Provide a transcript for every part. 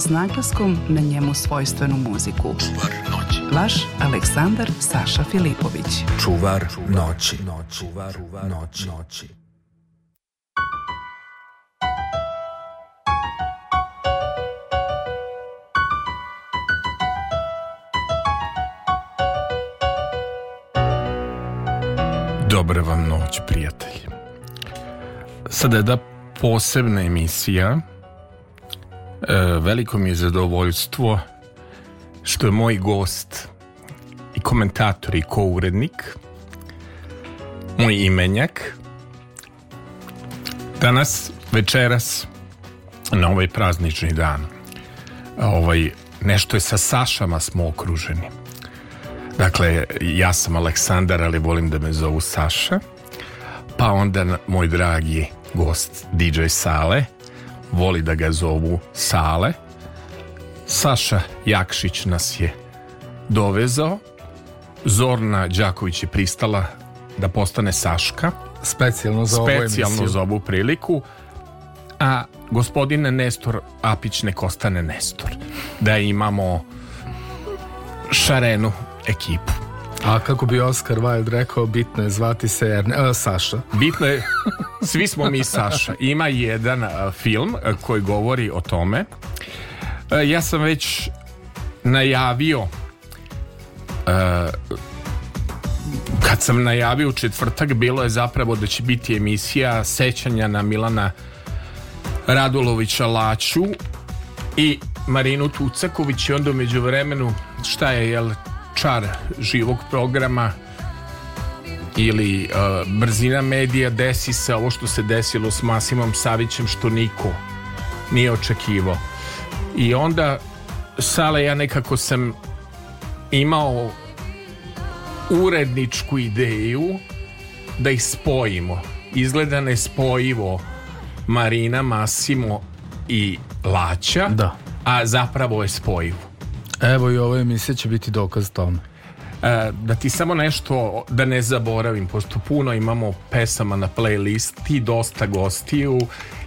s naglaskom na njemu svojstvenu muziku. Čuvar noći. Vaš Aleksandar Saša Filipović. Čuvar noći. Čuvar noći. noći. Dobra vam noć, prijatelji. Sada je da posebna emisija E, veliko mi je zadovoljstvo što je moj gost i komentator i kourednik, moj imenjak, danas, večeras, na ovaj praznični dan. Ovaj, nešto je sa Sašama smo okruženi. Dakle, ja sam Aleksandar, ali volim da me zovu Saša. Pa onda moj dragi gost DJ Sale – voli da ga zovu Sale. Saša Jakšić nas je dovezao. Zorna Đaković je pristala da postane Saška. Specijalno za ovu Specijalno za ovu priliku. A gospodine Nestor Apić nek ostane Nestor. Da imamo šarenu ekipu. A kako bi Oscar Wilde rekao, bitno je zvati se Erne, a, e, Saša. Bitno je, svi smo mi Saša. Ima jedan a, e, film a, e, koji govori o tome. ja sam već najavio kad sam najavio u četvrtak bilo je zapravo da će biti emisija sećanja na Milana Radulovića Laču i Marinu Tucaković i onda među vremenu šta je, jel čar živog programa ili uh, brzina medija desi se ovo što se desilo s Masimom Savićem što niko nije očekivo i onda Sale ja nekako sam imao uredničku ideju da ih spojimo izgleda nespojivo Marina, Masimo i Laća da. a zapravo je spojivo Evo i ova emisija će biti dokaz tome. E, da ti samo nešto, da ne zaboravim, pošto puno imamo pesama na playlisti, dosta gostiju,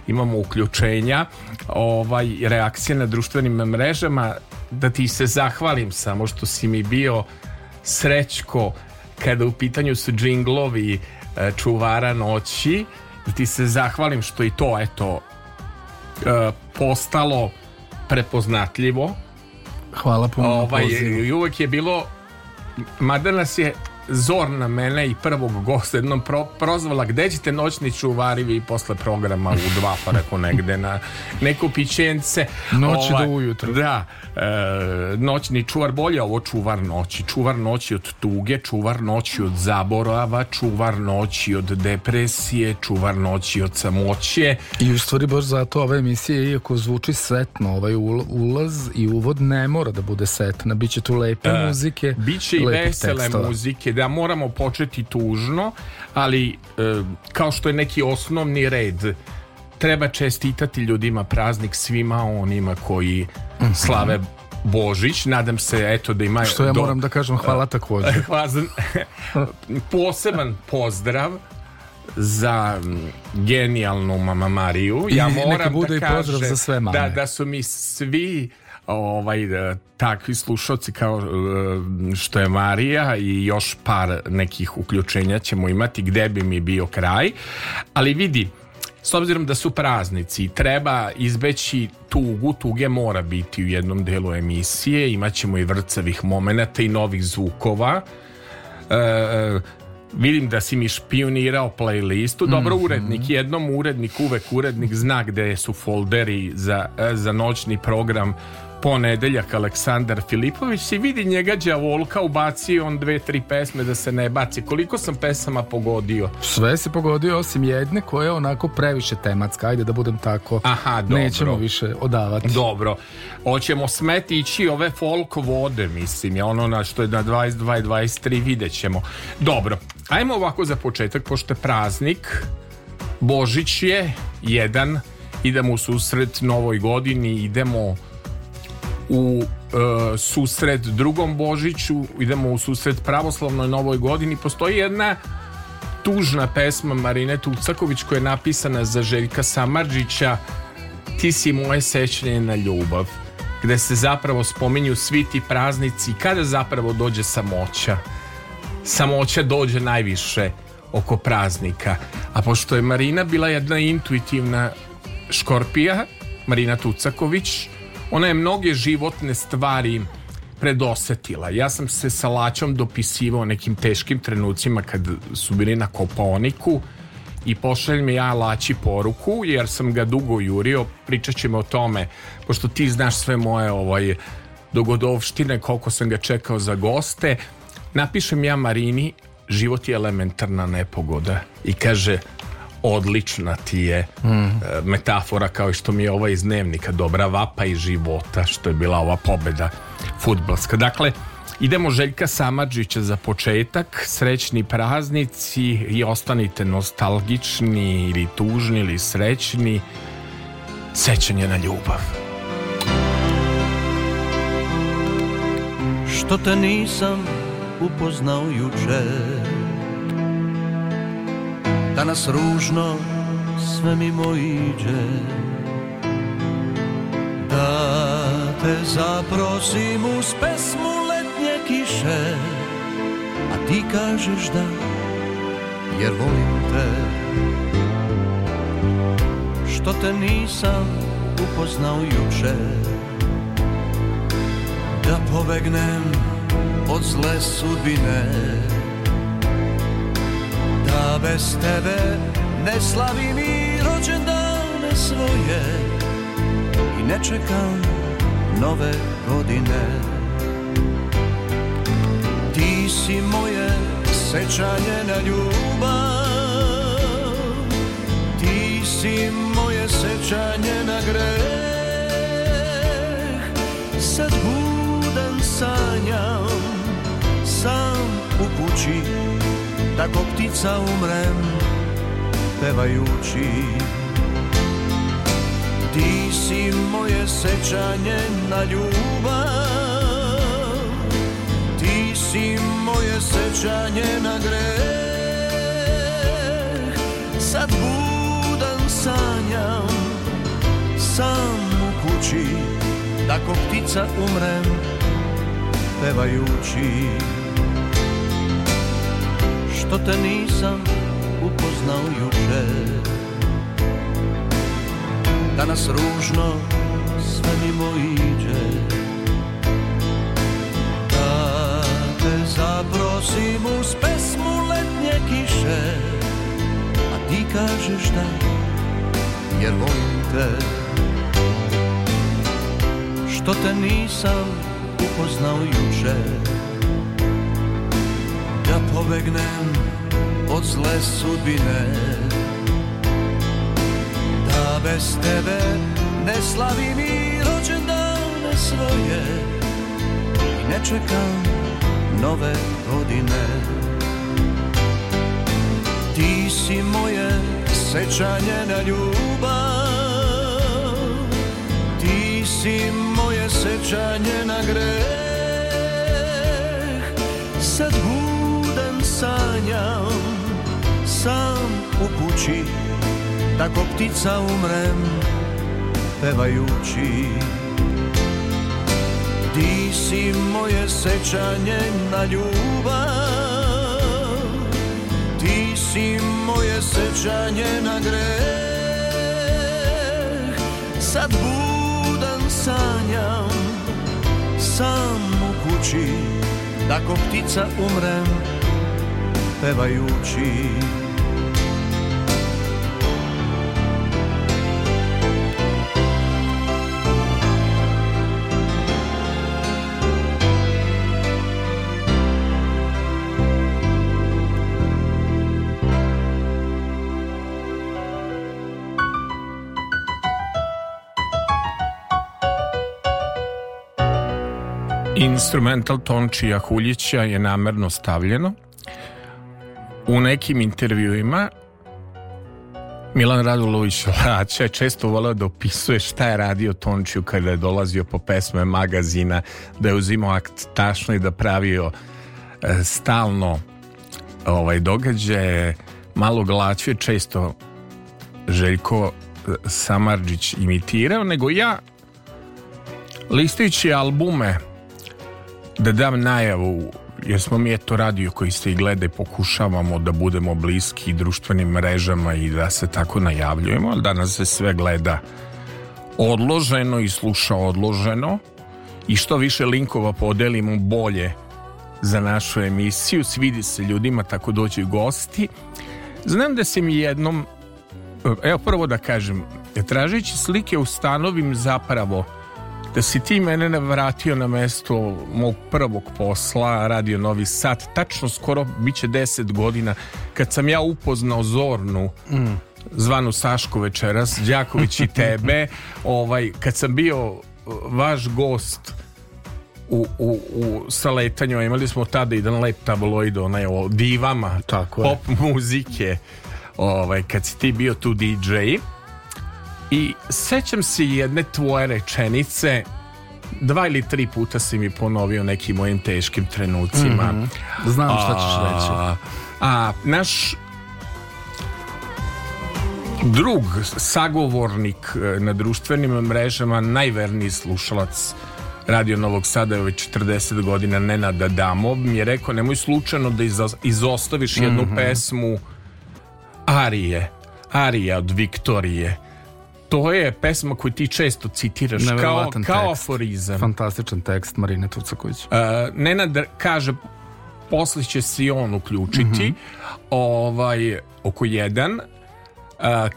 imamo uključenja, ovaj, reakcije na društvenim mrežama, da ti se zahvalim samo što si mi bio srećko kada u pitanju su džinglovi e, čuvara noći, da ti se zahvalim što i to, eto, e, postalo prepoznatljivo, Hvala puno. Ovaj, I uvek je bilo, mada nas je zorna mene i prvog gosta jednom pro, prozvala gde ćete noćni čuvari vi posle programa u dva pa rekao negde na neko pićence noć do ovaj, ujutro da, e, noćni čuvar bolje ovo čuvar noći čuvar noći od tuge čuvar noći od zaborava čuvar noći od depresije čuvar noći od samoće i u stvari baš zato ova emisija, iako zvuči svetno, ovaj ulaz i uvod ne mora da bude setna Biće tu lepe e, muzike biće će i vesele tekstova. muzike da ga moramo početi tužno, ali e, kao što je neki osnovni red, treba čestitati ljudima praznik svima onima koji mhm. slave Božić, nadam se eto da imaju Što ja do... moram da kažem, hvala takođe. Poseban pozdrav za genijalnu mama Mariju. Ja moram I neka da bude da i pozdrav za sve mame. Da, da su mi svi ovaj, e, takvi slušalci kao e, što je Marija i još par nekih uključenja ćemo imati gde bi mi bio kraj, ali vidi, s obzirom da su praznici, treba izbeći tugu, tuge mora biti u jednom delu emisije, imaćemo i vrcavih momenata i novih zvukova, e, e vidim da si mi špionirao playlistu, mhm. dobro urednik, jednom urednik, uvek urednik zna gde su folderi za, za noćni program ponedeljak Aleksandar Filipović i vidi njega đavolka ubaci on dve, tri pesme da se ne baci. Koliko sam pesama pogodio? Sve se pogodio osim jedne koja je onako previše tematska. Ajde da budem tako. Aha, dobro. Nećemo više odavati. Dobro. Hoćemo smeti ići ove folk vode, mislim. Ja ono na što je na 22 i 23 vidjet ćemo. Dobro. Ajmo ovako za početak, pošto je praznik. Božić je jedan idemo u susret novoj godini, idemo u e, susret drugom Božiću, idemo u susret pravoslavnoj novoj godini. Postoji jedna tužna pesma Marine Tucaković koja je napisana za Željka Samarđića Ti si moje sećanje na ljubav gde se zapravo spominju svi ti praznici kada zapravo dođe samoća. Samoća dođe najviše oko praznika. A pošto je Marina bila jedna intuitivna škorpija, Marina Tucaković, Ona je mnoge životne stvari predosetila. Ja sam se sa Laćom dopisivao nekim teškim trenucima kad su bili na Koponiku i pošaljem ja Laći poruku jer sam ga dugo jurio. Pričat ćemo o tome, pošto ti znaš sve moje ovaj, dogodovštine, koliko sam ga čekao za goste. Napišem ja Marini, život je elementarna nepogoda i kaže odlična ti je mm. E, metafora kao što mi je ova iz dnevnika dobra vapa i života što je bila ova pobeda futbalska dakle idemo Željka Samadžića za početak srećni praznici i ostanite nostalgični ili tužni ili srećni sećanje na ljubav Što te nisam upoznao jučer Danas ružno sve mimo iđe Da te zaprosim uz pesmu letnje kiše A ti kažeš da jer volim te Što te nisam upoznao juče Da pobegnem od zle sudbine a da bez tebe ne slavim i rođendane svoje i ne čekam nove godine Ti si moje sećanje na ljubav Ti si moje sećanje na greh Sad budem sanjam sam u kući Tako da ptica umrem pevajući Ti si moje sećanje na ljubav Ti si moje sećanje na greh Sad budan sanjam sam u kući Tako da ptica umrem pevajući što te nisam upoznao juče Danas ružno sve mimo iđe Da te zaprosim uz pesmu letnje kiše A ti kažeš da jer volim te Što te nisam upoznao juče Da pobegnem od zle sudbine Da bez tebe ne slavim i rođendane svoje I ne čekam nove godine Ti si moje sećanje na ljubav Ti si moje sećanje na greh Sad budem sanjao sam u kući Tako ptica umrem pevajući Ti si moje sećanje na ljubav Ti si moje sećanje na greh Sad budan sanjam sam u kući Tako ptica umrem pevajući instrumental Tončija Huljića je namerno stavljeno. U nekim intervjuima Milan Radulović Laća je često volao da opisuje šta je radio Tončiju kada je dolazio po pesme magazina, da je uzimao akt tašno i da pravio e, stalno ovaj događaje. Malo glaću često Željko e, Samarđić imitirao, nego ja listajući albume da dam najavu jer smo mi eto radio koji ste i glede pokušavamo da budemo bliski društvenim mrežama i da se tako najavljujemo, ali danas se sve gleda odloženo i sluša odloženo i što više linkova podelimo bolje za našu emisiju svidi se ljudima tako dođu gosti znam da se mi jednom evo prvo da kažem tražeći slike ustanovim zapravo da si ti mene navratio na mesto mog prvog posla, radio Novi Sad, tačno skoro bit će deset godina kad sam ja upoznao Zornu, mm. zvanu Sašku večeras, Đaković i tebe, ovaj, kad sam bio uh, vaš gost u, u, u saletanju, imali smo tada jedan lep tabloid, onaj o divama, Tako je. pop muzike, ovaj, kad si ti bio tu DJ I sećam se jedne tvoje rečenice dva ili tri puta si mi ponovio nekim mojim teškim trenucima. Mm -hmm. Znam šta ćeš reći. A, a naš drug sagovornik e, na društvenim mrežama, najverniji slušalac Radio Novog Sada je 40 godina Nenada Damo mi je rekao nemoj slučajno da izostaviš jednu mm -hmm. pesmu Arije Arija od Viktorije to je pesma koju ti često citiraš kao, kao tekst. aforizam. Fantastičan tekst Marine Tucaković. Uh, Nenad kaže posle će se i on uključiti. Mm -hmm. Ovaj oko jedan uh,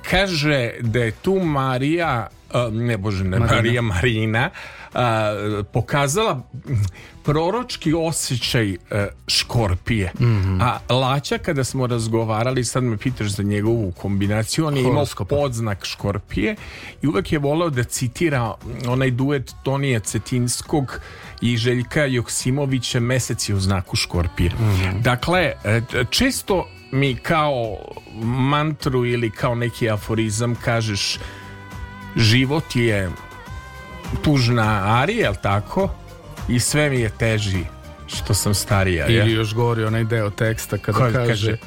kaže da je tu Marija uh, ne bože ne Marina. Marija Marina a, pokazala proročki osjećaj e, škorpije. Mm -hmm. A Laća, kada smo razgovarali, sad me pitaš za njegovu kombinaciju, on je imao podznak škorpije i uvek je voleo da citira onaj duet Tonija Cetinskog i Željka Joksimovića Mesec je u znaku škorpije. Mm -hmm. Dakle, e, često mi kao mantru ili kao neki aforizam kažeš život je tužna Ari, jel tako? I sve mi je teži što sam starija. Ili je? još gori onaj deo teksta kada kaže, kaže,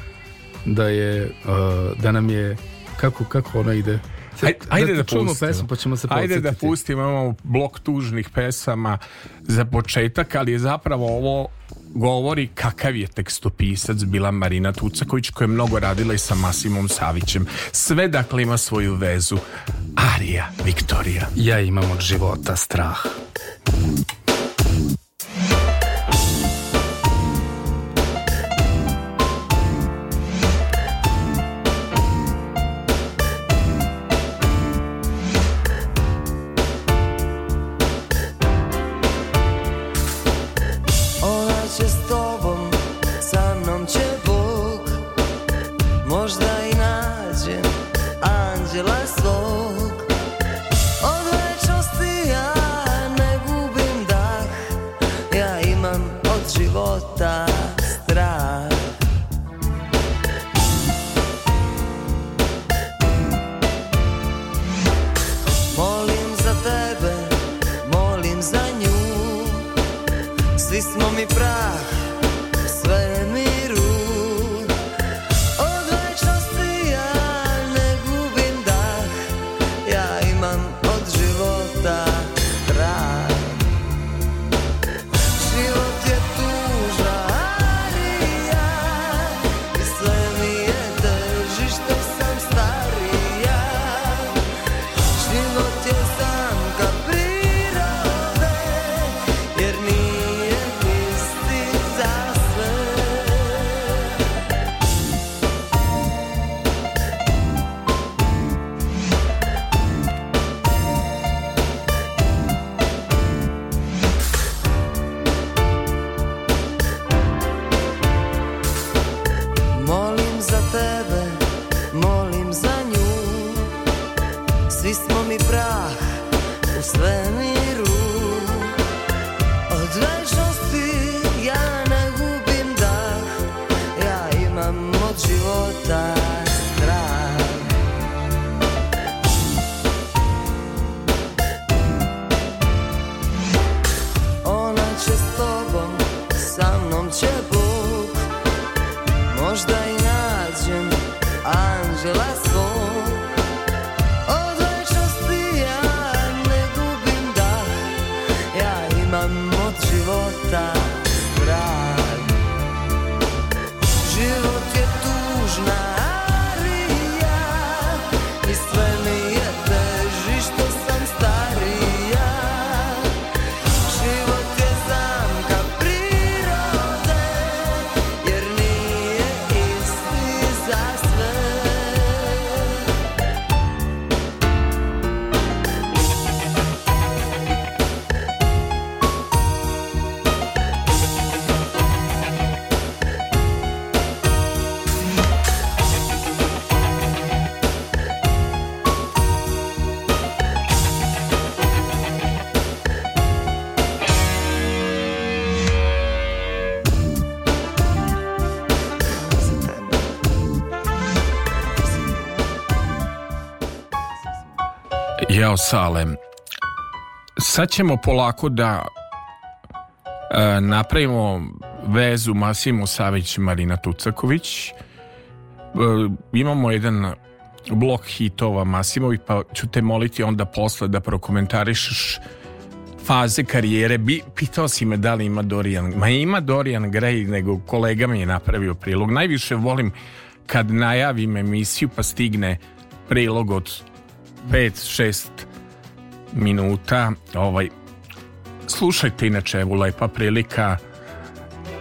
da je, uh, da nam je, kako, kako ona ide? Ajde, ajde da, da čujemo pesmu pa ćemo se podsjetiti. Ajde da pustimo, imamo blok tužnih pesama za početak, ali je zapravo ovo govori kakav je tekstopisac bila Marina Tucaković koja je mnogo radila i sa Masimom Savićem. Sve dakle ima svoju vezu. Arija, Viktorija. Ja imam od života strah. Jao Salem. Sad ćemo polako da e, napravimo vezu Masimo Savić i Marina Tucaković. E, imamo jedan blok hitova Masimovi, pa ću te moliti onda posle da prokomentarišeš faze karijere. Bi, pitao si me da li ima Dorian. Ma ima Dorian Gray, nego kolega mi je napravio prilog. Najviše volim kad najavim emisiju pa stigne prilog od 5, 6, minuta. Ovaj, slušajte inače, evo lepa prilika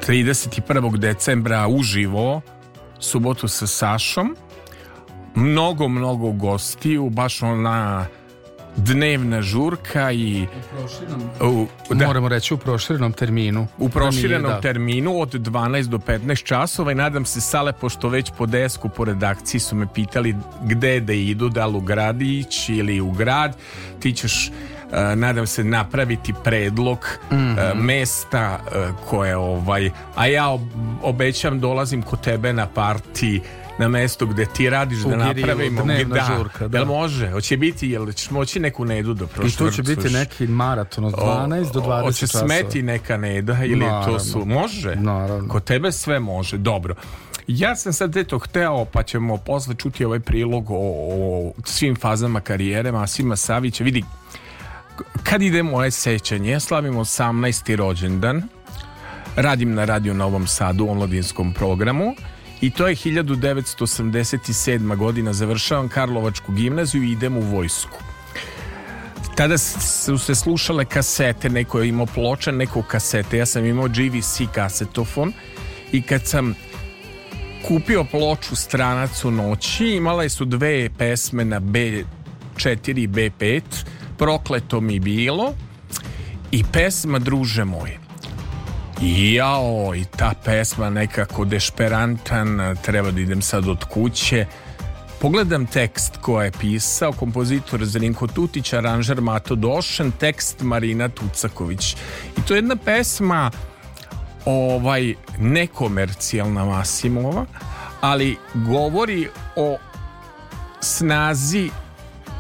31. decembra uživo subotu sa Sašom mnogo, mnogo gostiju, baš ona dnevna žurka i u, da, moramo reći u proširenom terminu u proširenom da. terminu od 12 do 15 časova i nadam se sale pošto već po desku po redakciji su me pitali gde da idu da li u gradić ili u grad ti ćeš uh, nadam se napraviti predlog mm -hmm. uh, mesta uh, koje ovaj a ja ob, obećam dolazim kod tebe na parti na mestu gde ti radiš da u da napravimo da, žurka, da. Jel može? Hoće biti, jel ćeš moći neku nedu da prošle I tu će biti neki maraton od 12 o, do 20 Hoće smeti neka neda ili naravno. to su... Može. Naravno. Kod tebe sve može. Dobro. Ja sam sad eto hteo, pa ćemo posle čuti ovaj prilog o, o svim fazama karijere Masima Savića. Vidi, kad ide moje sećanje, slavim 18. rođendan, radim na radiju Novom Sadu, u omladinskom programu i to je 1987. godina. Završavam Karlovačku gimnaziju i idem u vojsku. Tada su se slušale kasete, neko je imao ploča, neko kasete. Ja sam imao GVC kasetofon i kad sam kupio ploču Stranac noći, imala su dve pesme na B4 i B5, Prokleto mi bilo i pesma Druže moje jao i ta pesma nekako dešperantan treba da idem sad od kuće Pogledam tekst ko je pisao, kompozitor Zelinko Tutić, aranžer Mato Došen, tekst Marina Tucaković. I to je jedna pesma ovaj nekomercijalna Masimova, ali govori o snazi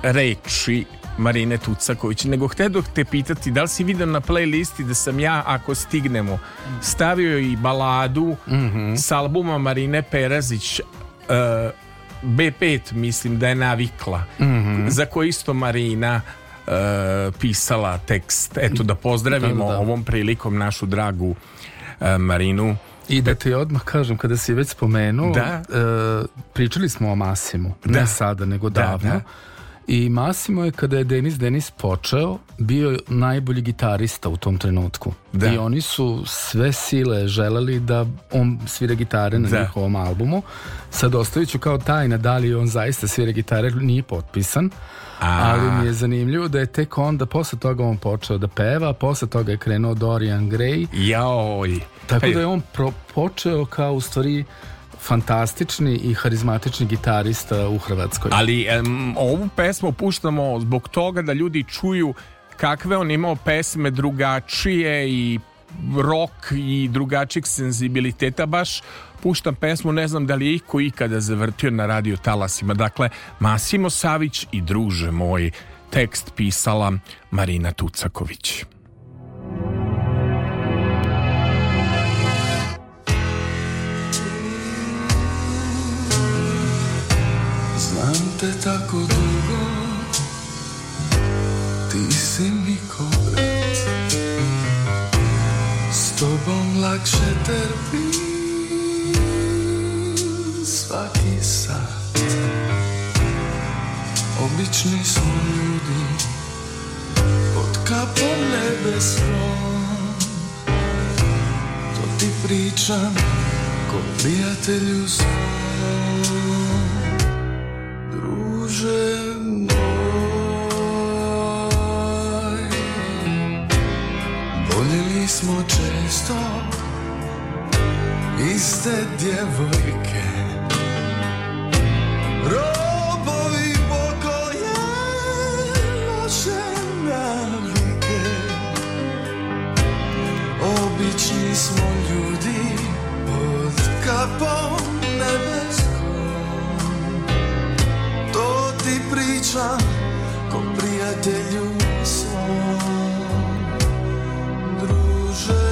reči Marine Tucaković, nego htedo te pitati da li si vidio na playlisti da sam ja, ako stignemo, stavio i baladu mm -hmm. s albuma Marine Perazić, uh, e, B5 mislim da je navikla, mm -hmm. za koju isto Marina uh, pisala tekst. Eto da pozdravimo da, da. da. ovom prilikom našu dragu uh, Marinu. I da ti odmah kažem, kada si već spomenuo, da. pričali smo o Masimu, ne da. sada, nego da, davno. Da, I Massimo je kada je Denis Denis počeo bio najbolji gitarista u tom trenutku. Da. I oni su sve sile želeli da on svira gitare na da. njihovom albumu. Sad ostavit ću kao tajna da li on zaista svira gitare, nije potpisan. A. Ali mi je zanimljivo da je tek onda posle toga on počeo da peva, posle toga je krenuo Dorian Gray. Jaoj. Tako da je on pro, počeo kao u stvari fantastični i harizmatični gitarista u Hrvatskoj. Ali um, ovu pesmu puštamo zbog toga da ljudi čuju kakve on imao pesme drugačije i rok i drugačijeg senzibiliteta baš puštam pesmu, ne znam da li je iko ikada zavrtio na radio talasima. Dakle, Masimo Savić i druže moj, tekst pisala Marina Tucaković. te tako dugo Ti si mi ko brat S tobom lakše trpim Svaki sat Obični smo ljudi Pod kapom nebesnom To ti pričam Ko prijatelju svom smo često iste djevojke Robovi pokoje naše navike Obični smo ljudi pod kapom priča ko prijatelju svom druže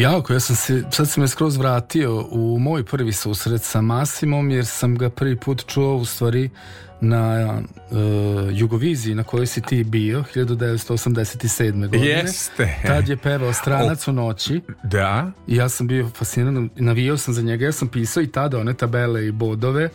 Jako, ja sam se, sad sam me skroz vratio u moj prvi susret sa Masimom jer sam ga prvi put čuo u stvari na uh, Jugoviziji na kojoj si ti bio 1987. godine. Jeste. Tad je pevao Stranac u noći. Da. I ja sam bio fasciniran, navijao sam za njega, ja sam pisao i tada one tabele i bodove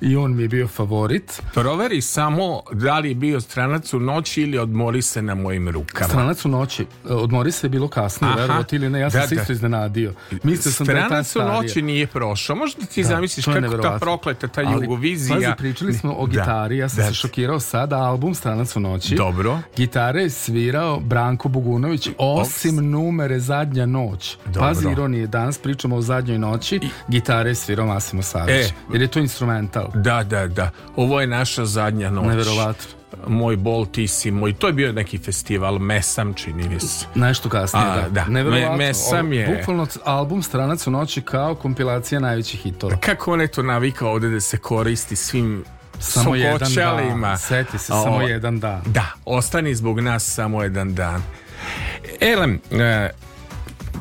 i on mi je bio favorit. Proveri samo da li je bio stranac u noći ili odmori se na mojim rukama. Stranac u noći. Odmori se je bilo kasnije, verovati ili ne. Ja sam da, se da. isto iznenadio. Mislio sam stranac da je Stranac u noći nije prošao. Možda ti da, zamisliš kako ta prokleta, ta Ali, jugovizija. Pazi, pričali smo o da. gitari. Ja sam se da. šokirao sada. Album Stranac u noći. Dobro. Gitare je svirao Branko Bugunović, osim Ops. numere Zadnja noć. Dobro. Pazi ironije. Danas pričamo o Zadnjoj noći. I... Gitare je svirao Masimo Savić. E, jer je to instrumental. Da, da, da. Ovo je naša zadnja noć. Neverovatno moj bol, ti si moj, to je bio neki festival, Mesam čini mi se. Nešto kasnije, A, da. da. Me, mesam je... Bukvalno album Stranac u noći kao kompilacija najvećih hitova. Kako on je to navikao ovde da se koristi svim samo jedan dan, seti se, samo o... jedan dan. Da, ostani zbog nas samo jedan dan. Elem, e,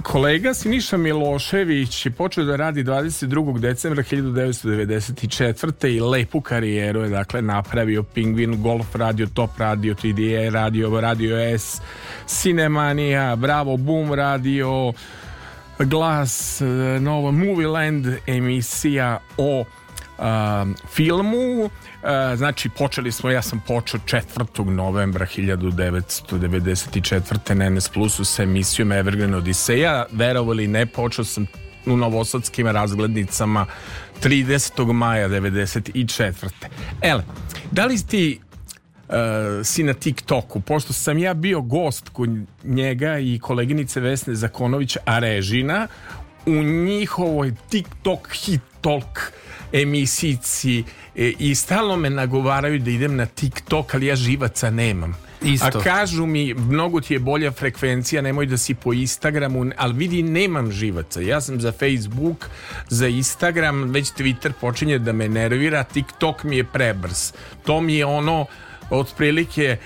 Kolega Siniša Milošević je počeo da radi 22. decembra 1994. i lepu karijeru je dakle napravio Pingvin, Golf radio, Top radio, TDA radio, Radio S, Cinemanija, Bravo Boom radio, Glas, Novo Movie Land, emisija o filmu. Znači, počeli smo, ja sam počeo 4. novembra 1994. na NS Plusu sa emisijom Evergreen Odiseja. Verovali ne, počeo sam u novosadskim razglednicama 30. maja 94. Ele, da li ti uh, si na TikToku, pošto sam ja bio gost kod njega i koleginice Vesne Zakonović a Režina, u njihovoj TikTok hit talk emisici e, i stalno me nagovaraju da idem na TikTok, ali ja živaca nemam. Isto. A kažu mi, mnogo ti je bolja frekvencija, nemoj da si po Instagramu, ali vidi, nemam živaca. Ja sam za Facebook, za Instagram, već Twitter počinje da me nervira, TikTok mi je prebrz. To mi je ono, otprilike,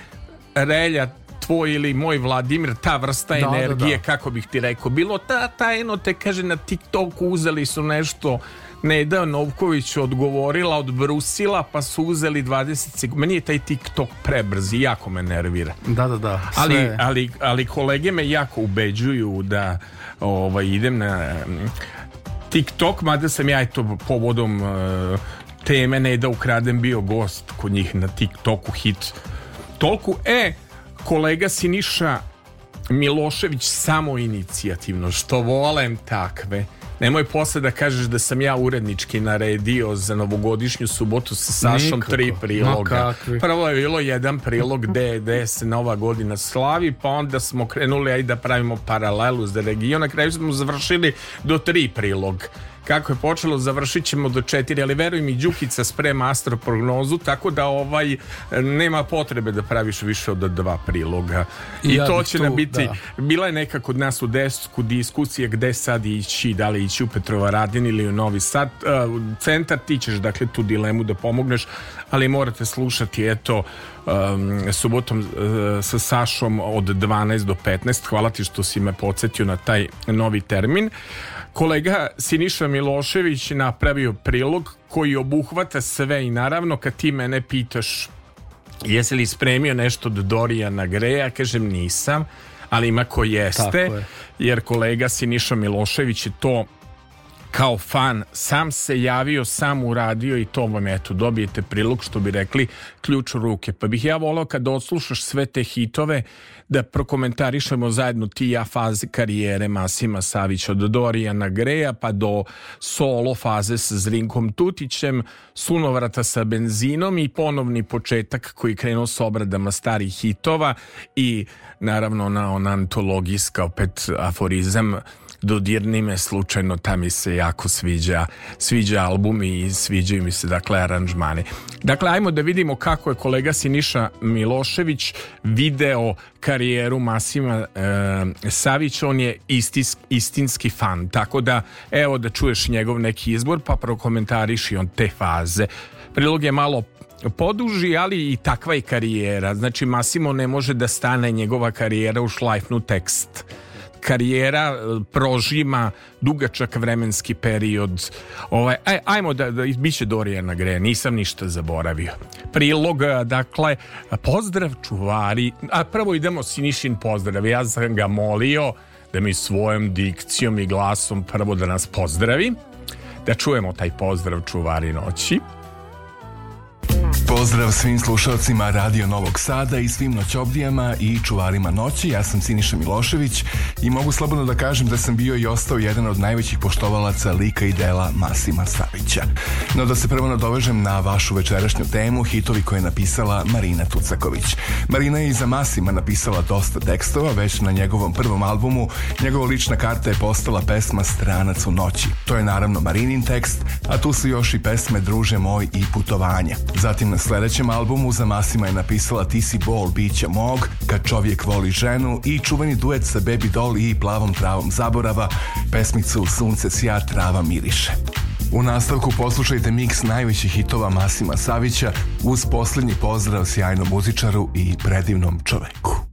relja tvoj ili moj Vladimir, ta vrsta da, energije, da, da. kako bih ti rekao, bilo ta, ta eno te kaže na TikToku uzeli su nešto Neda Novković odgovorila od Brusila pa su uzeli 20 sekundi. Meni je taj TikTok prebrz i jako me nervira. Da, da, da. Ali, ali, ali, kolege me jako ubeđuju da ovaj, idem na mm, TikTok, mada sam ja eto povodom uh, teme Neda da ukradem bio gost kod njih na TikToku hit Tolku, E, kolega Siniša Milošević samo inicijativno, što volem takve. Nemoj posle da kažeš da sam ja urednički naredio za novogodišnju subotu sa Sašom Nikako. tri priloga. Prvo je bilo jedan prilog gde se nova godina slavi, pa onda smo krenuli aj da pravimo paralelu za region, na kraju smo završili do tri prilog kako je počelo, završit ćemo do četiri, ali veruj mi, Đukica sprema astroprognozu, tako da ovaj nema potrebe da praviš više od dva priloga. I ja to će tu, nam biti, da. bila je neka kod nas u desku diskusija gde sad ići, da li ići u Petrova Radin ili u Novi Sad, uh, centar, ti ćeš dakle tu dilemu da pomogneš, ali morate slušati, eto, um, subotom uh, sa Sašom od 12 do 15, hvala ti što si me podsjetio na taj novi termin. Kolega Siniša Milošević napravio prilog koji obuhvata sve i naravno kad ti mene pitaš jesi li spremio nešto od Dorijana Greja, kažem nisam, ali ima ko jeste, je. jer kolega Siniša Milošević je to kao fan, sam se javio, sam uradio i to vam eto, dobijete prilog što bi rekli ključ u ruke. Pa bih ja volao kad odslušaš sve te hitove da prokomentarišemo zajedno ti ja faze karijere Masima Savića od Dorijana Greja pa do solo faze sa Zrinkom Tutićem, sunovrata sa benzinom i ponovni početak koji je krenuo s obradama starih hitova i naravno na onantologijska opet aforizam dodirni me slučajno, ta mi se jako sviđa, sviđa album i sviđaju mi se dakle aranžmani. Dakle, ajmo da vidimo kako je kolega Siniša Milošević video karijeru Masima e, Savić, on je istis, istinski fan, tako da evo da čuješ njegov neki izbor pa prokomentariši on te faze. Prilog je malo poduži, ali i takva je karijera. Znači, Massimo ne može da stane njegova karijera u šlajfnu tekst karijera e, prožima dugačak vremenski period. Ovaj, aj, e, ajmo da, da bit će Dorijana nisam ništa zaboravio. Prilog, e, dakle, pozdrav čuvari, a prvo idemo Sinišin pozdrav, ja sam ga molio da mi svojom dikcijom i glasom prvo da nas pozdravi, da čujemo taj pozdrav čuvari noći pozdrav svim slušalcima Radio Novog Sada i svim noćobdijama i čuvarima noći. Ja sam Siniša Milošević i mogu slobodno da kažem da sam bio i ostao jedan od najvećih poštovalaca lika i dela Masima Savića. No da se prvo nadovežem na vašu večerašnju temu, hitovi koje je napisala Marina Tucaković. Marina je i za Masima napisala dosta tekstova, već na njegovom prvom albumu njegova lična karta je postala pesma Stranac u noći. To je naravno Marinin tekst, a tu su još i pesme Druže moj i Putovanje. Zatim na sledećem albumu za Masima je napisala Ti si bol, biće mog, Kad čovjek voli ženu i čuveni duet sa Baby Doll i Plavom travom zaborava, pesmicu Sunce sja, trava miriše. U nastavku poslušajte miks najvećih hitova Masima Savića uz posljednji pozdrav sjajnom muzičaru i predivnom čoveku.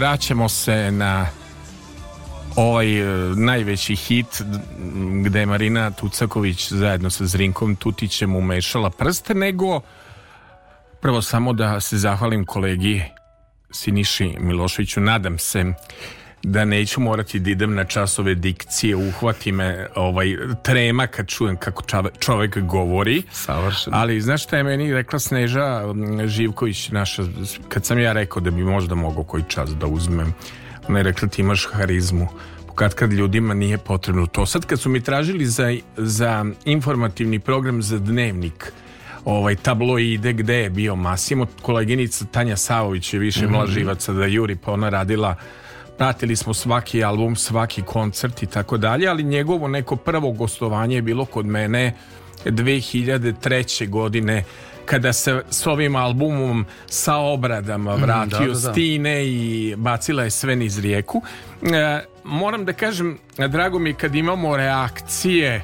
vraćamo se na ovaj e, najveći hit gde Marina Tucaković zajedno sa Zrinkom Tutićem umešala prste, nego prvo samo da se zahvalim kolegi Siniši Miloševiću, nadam se da neću morati da idem na časove dikcije, uhvati me ovaj, trema kad čujem kako čovek govori. Savršeno. Ali znaš šta je meni rekla Sneža Živković naša, kad sam ja rekao da bi možda mogao koji čas da uzmem, ona je rekla ti imaš harizmu kad kad ljudima nije potrebno to. Sad kad su mi tražili za, za informativni program za dnevnik, ovaj tabloide gde je bio Masimo, koleginica Tanja Savović je više mm -hmm. mlaživaca da Juri, pa ona radila pratili smo svaki album, svaki koncert i tako dalje, ali njegovo neko prvo gostovanje je bilo kod mene 2003. godine kada se s ovim albumom sa obradama mm, vratio mm, da, da, da. Stine i bacila je sve niz rijeku. E, moram da kažem, drago mi je kad imamo reakcije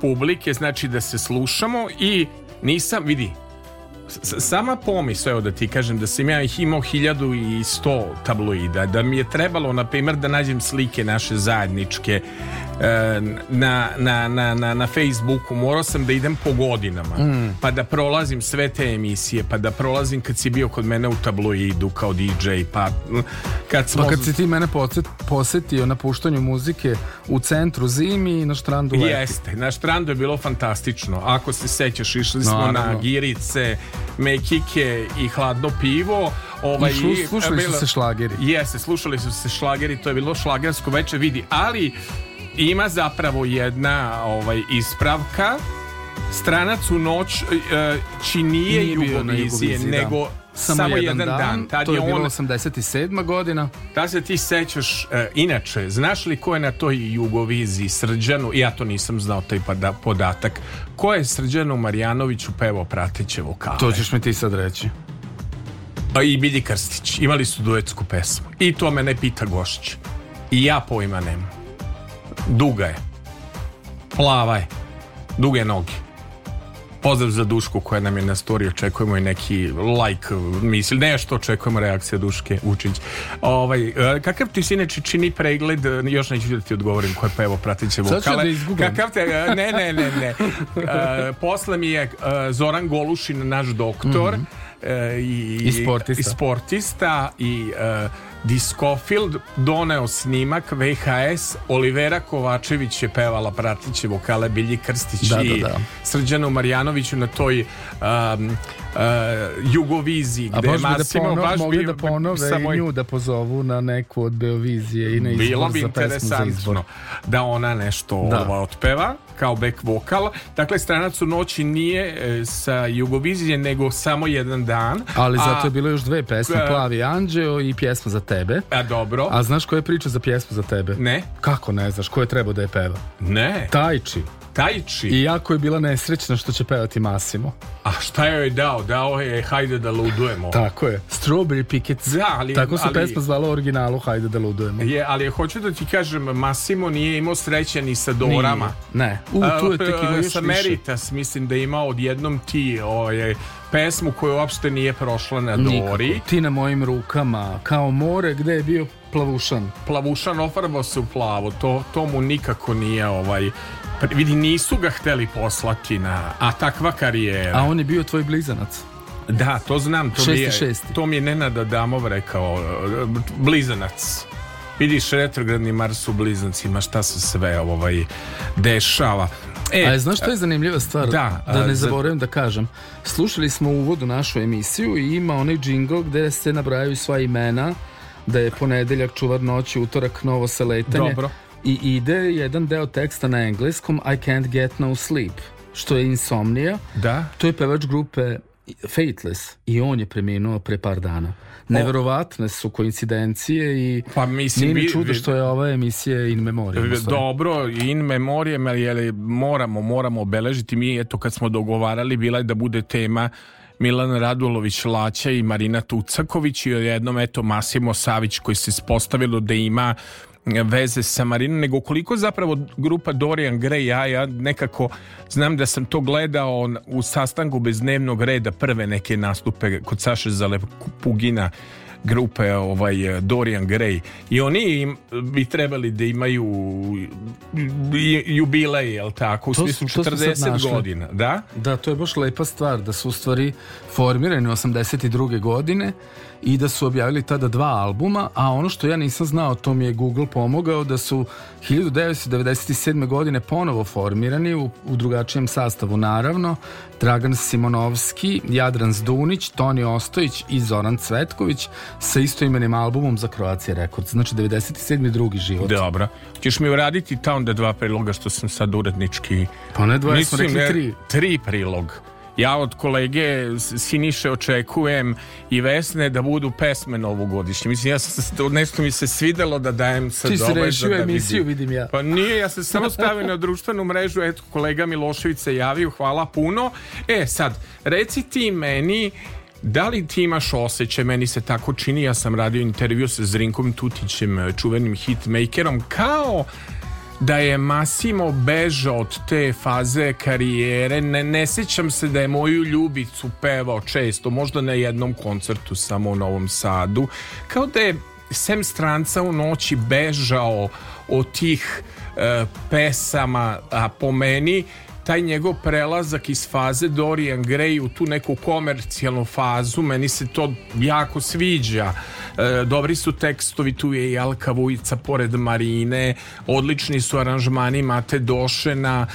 publike, znači da se slušamo i nisam, vidi, sama pomisao, evo da ti kažem da sam ja ih imao 1100 tabloida, da mi je trebalo na primer da nađem slike naše zajedničke na, na, na, na, na Facebooku morao sam da idem po godinama mm. pa da prolazim sve te emisije pa da prolazim kad si bio kod mene u tabloidu kao DJ pa kad, smo... pa kad si ti mene posetio na puštanju muzike u centru zimi i na štrandu leti. jeste, na štrandu je bilo fantastično ako se sećaš išli smo no, na Girice mekike i hladno pivo. Ovaj, I šlu, e, slušali bilo, su se šlageri. Jeste, slušali su se šlageri, to je bilo šlagersko veče, vidi. Ali ima zapravo jedna ovaj, ispravka stranac u noć e, činije Jugovizije, da. nego samo, samo jedan, jedan, dan. dan. to je, bilo 87. godina. Da se ti sećaš, e, inače, znaš li ko je na toj jugovizi Srđanu, ja to nisam znao taj pa da, podatak, ko je Srđanu Marjanoviću pevao prateće vokale? To ćeš mi ti sad reći. A i Bilji Krstić, imali su duetsku pesmu. I to me ne pita Gošić I ja pojma nemam. Duga je. Plava je. Duge noge Pozdrav za Dušku koja nam je na story, očekujemo i neki like, mislim, nešto očekujemo reakcija Duške Učić. Ovaj, e, kakav ti se inače čini pregled, još neću da ti odgovorim koje pa evo pratit ćemo. Sad ću da Kakav te, e, ne, ne, ne, ne. E, posle mi je Zoran Golušin, naš doktor, mm -hmm. i, i sportista. I sportista i Discofield doneo snimak VHS Olivera Kovačević je pevala pratiće vokale Bilji Krstić da, i da, da. Srđanu Marjanoviću na toj um, Jugoviziji gde je da Massimo da baš mogli da ponove i nju da pozovu na neku od Beovizije i na izbor Bilo bi interesantno da ona nešto da. Ova, otpeva kao back vokal. Dakle, stranac u noći nije e, sa Jugovizije, nego samo jedan dan. Ali zato je bilo još dve pesme, Plavi anđeo i pjesma za tebe. A dobro. A znaš koja je priča za pjesmu za tebe? Ne. Kako ne znaš? Ko je trebao da je peva? Ne. Tajči tajči. I jako je bila nesrećna što će pevati Masimo. A šta joj je dao? Dao je Hajde da ludujemo. Tako je. Strawberry Pickets. Da, ali, Tako se ali, pesma zvala u originalu Hajde da ludujemo. Je, ali hoću da ti kažem, Masimo nije imao sreće ni sa Dorama. Nije. Ne. U, tu je tek još Meritas mislim da je imao odjednom ti oje, ovaj, pesmu koja uopšte nije prošla na Dori. Ti na mojim rukama, kao more gde je bio plavušan. Plavušan ofarbao se u plavo, to, to mu nikako nije ovaj Vidi, nisu ga hteli poslati na... A takva karijera... A on je bio tvoj blizanac. Da, to znam. To šesti, mi je, šesti. To mi je Nenad Adamov rekao. Blizanac. Vidiš, retrogradni Mars u bliznancima, šta se sve ovaj, dešava. E, A znaš što je zanimljiva stvar? Da, da ne zaboravim za... da kažem. Slušali smo uvod u našu emisiju i ima onaj džingl gde se nabrajaju sva imena, da je ponedeljak čuvar noći, utorak novo se letanje. Dobro i ide jedan deo teksta na engleskom I can't get no sleep, što je insomnija. Da. To je pevač grupe Faithless i on je preminuo pre par dana. Neverovatne su koincidencije i pa, mislim, nije mi čudo što je ova emisija in memoriam. Dobro, in memoriam, ali moramo, moramo obeležiti. Mi, eto, kad smo dogovarali, bila je da bude tema Milan Radulović Laća i Marina Tucaković i jednom eto Masimo Savić koji se ispostavilo da ima veze sa Marinom, nego koliko zapravo grupa Dorian Gray, ja, ja nekako znam da sam to gledao u sastanku bez dnevnog reda prve neke nastupe kod Saše Pugina grupe ovaj Dorian Gray i oni im bi trebali da imaju jubilej, jel tako, u to su, 40 godina, da? Da, to je baš lepa stvar da su u stvari formirani 82. godine i da su objavili tada dva albuma, a ono što ja nisam znao, to mi je Google pomogao, da su 1997. godine ponovo formirani u, u drugačijem sastavu, naravno, Dragan Simonovski, Jadran Zdunić, Toni Ostojić i Zoran Cvetković sa istoimenim albumom za Croatia Records. Znači, 97. drugi život. Dobro. Ćeš mi uraditi ta onda dva priloga što sam sad urednički... Pa ne dva, ja smo rekli tri. Tri prilog. Ja od kolege Siniše očekujem i Vesne da budu pesme novogodišnje. Mislim, ja sam, nešto mi se svidelo da dajem sad Ti ovaj si rešio da emisiju, vidim. vidim ja. Pa nije, ja sam samo stavio na društvenu mrežu, eto, kolega Milošević se javio, hvala puno. E, sad, reci ti meni, da li ti imaš osjećaj, meni se tako čini, ja sam radio intervju sa Zrinkom Tutićem, čuvenim hitmakerom, kao da je Massimo bežao od te faze karijere. Ne, ne sjećam se da je moju ljubicu pevao često, možda na jednom koncertu samo u Novom Sadu. Kao da je sem stranca u noći bežao od tih e, pesama, a po meni taj njegov prelazak iz faze Dorian Gray u tu neku komercijalnu fazu, meni se to jako sviđa. E, dobri su tekstovi, tu je i Alka Vujica pored Marine, odlični su aranžmani Mate Došena,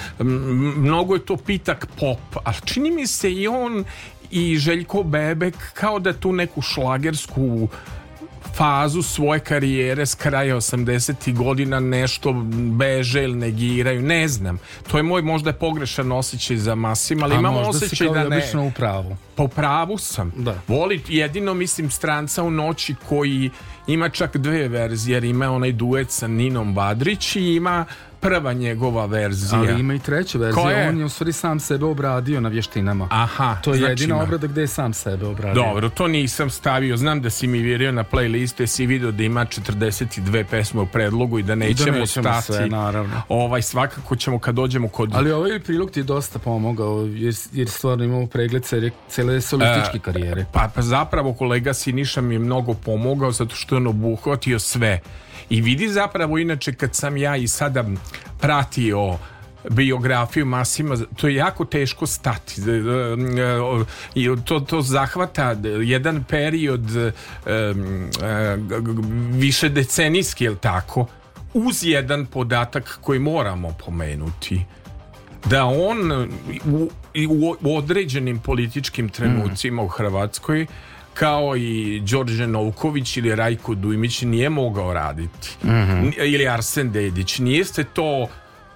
mnogo je to pitak pop, ali čini mi se i on i Željko Bebek kao da tu neku šlagersku fazu svoje karijere s kraja 80. godina nešto beže ili negiraju, ne znam. To je moj možda pogrešan osjećaj za masim, ali A imam osjećaj da ne. obično u pravu. Po pravu sam. Da. Voli jedino mislim stranca u noći koji ima čak dve verzije, jer ima onaj duet sa Ninom Badrić i ima prva njegova verzija. Ali ima i treća verzija. Koja? On je u stvari sam sebe obradio na vještinama. Aha. To je znači jedina ima. obrada gdje je sam sebe obradio. Dobro, to nisam stavio. Znam da si mi vjerio na playlistu jer si vidio da ima 42 pesme u predlogu i da nećemo, I da nećemo stati. Sve, naravno. Ovaj, svakako ćemo kad dođemo kod... Ali ovaj prilog ti je dosta pomogao jer, jer stvarno imamo pregled cele solističke e, karijere. Pa, pa zapravo kolega Siniša mi je mnogo pomogao zato što je on obuhvatio sve I vidi zapravo, inače, kad sam ja i sada pratio biografiju Masima, to je jako teško stati. E, e, I to, to zahvata jedan period e, više decenijski, jel tako? Uz jedan podatak koji moramo pomenuti da on u, u određenim političkim trenucima mm. u Hrvatskoj kao i Đorđe Novković ili Rajko Dujmić nije mogao raditi. Mm -hmm. Ili Arsen Dedić. Nije se to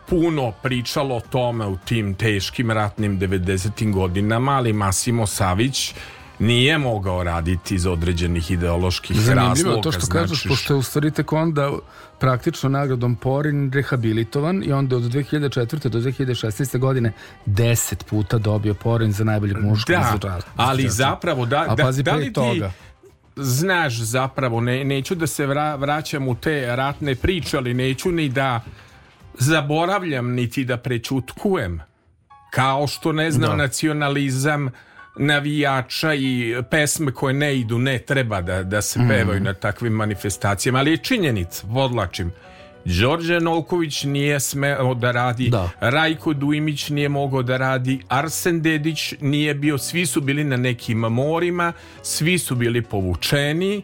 puno pričalo o tome u tim teškim ratnim 90. godinama, ali Masimo Savić nije mogao raditi iz određenih ideoloških Zanimljivo razloga. to što znači... kažeš, pošto je u stvari tek onda praktično nagradom Porin rehabilitovan i onda od 2004. do 2016. godine deset puta dobio Porin za najboljeg muškog da, izrača, ali zapravo da, A da, pazi da li ti znaš zapravo, ne, neću da se vra, vraćam u te ratne priče, ali neću ni da zaboravljam niti da prečutkujem kao što ne znam da. nacionalizam navijača i pesme koje ne idu, ne treba da, da se mhm. pevaju mm. na takvim manifestacijama, ali je činjenica, vodlačim, Đorđe Nolković nije smeo da radi, da. Rajko Duimić nije mogao da radi, Arsen Dedić nije bio, svi su bili na nekim morima, svi su bili povučeni,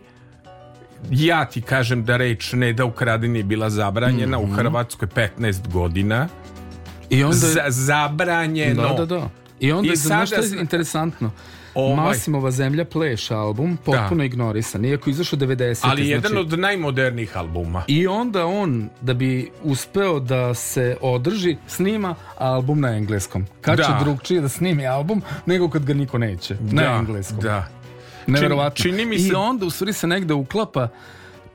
ja ti kažem da reč ne da ukradin je bila zabranjena mm -hmm. u mhm. Hrvatskoj 15 godina. I onda je... zabranjeno. Da, da, da. I onda, I sada... što je interesantno? Ovaj. Masimova zemlja pleš album, da. potpuno da. ignorisan, iako izašao 90. Ali znači- jedan znači... od najmodernijih albuma. I onda on, da bi uspeo da se održi, snima album na engleskom. Kad da. će drugčije da snimi album, nego kad ga niko neće. Da. Na engleskom. Da. Neverovatno. Čini, čini mi se... I onda u stvari se negde uklapa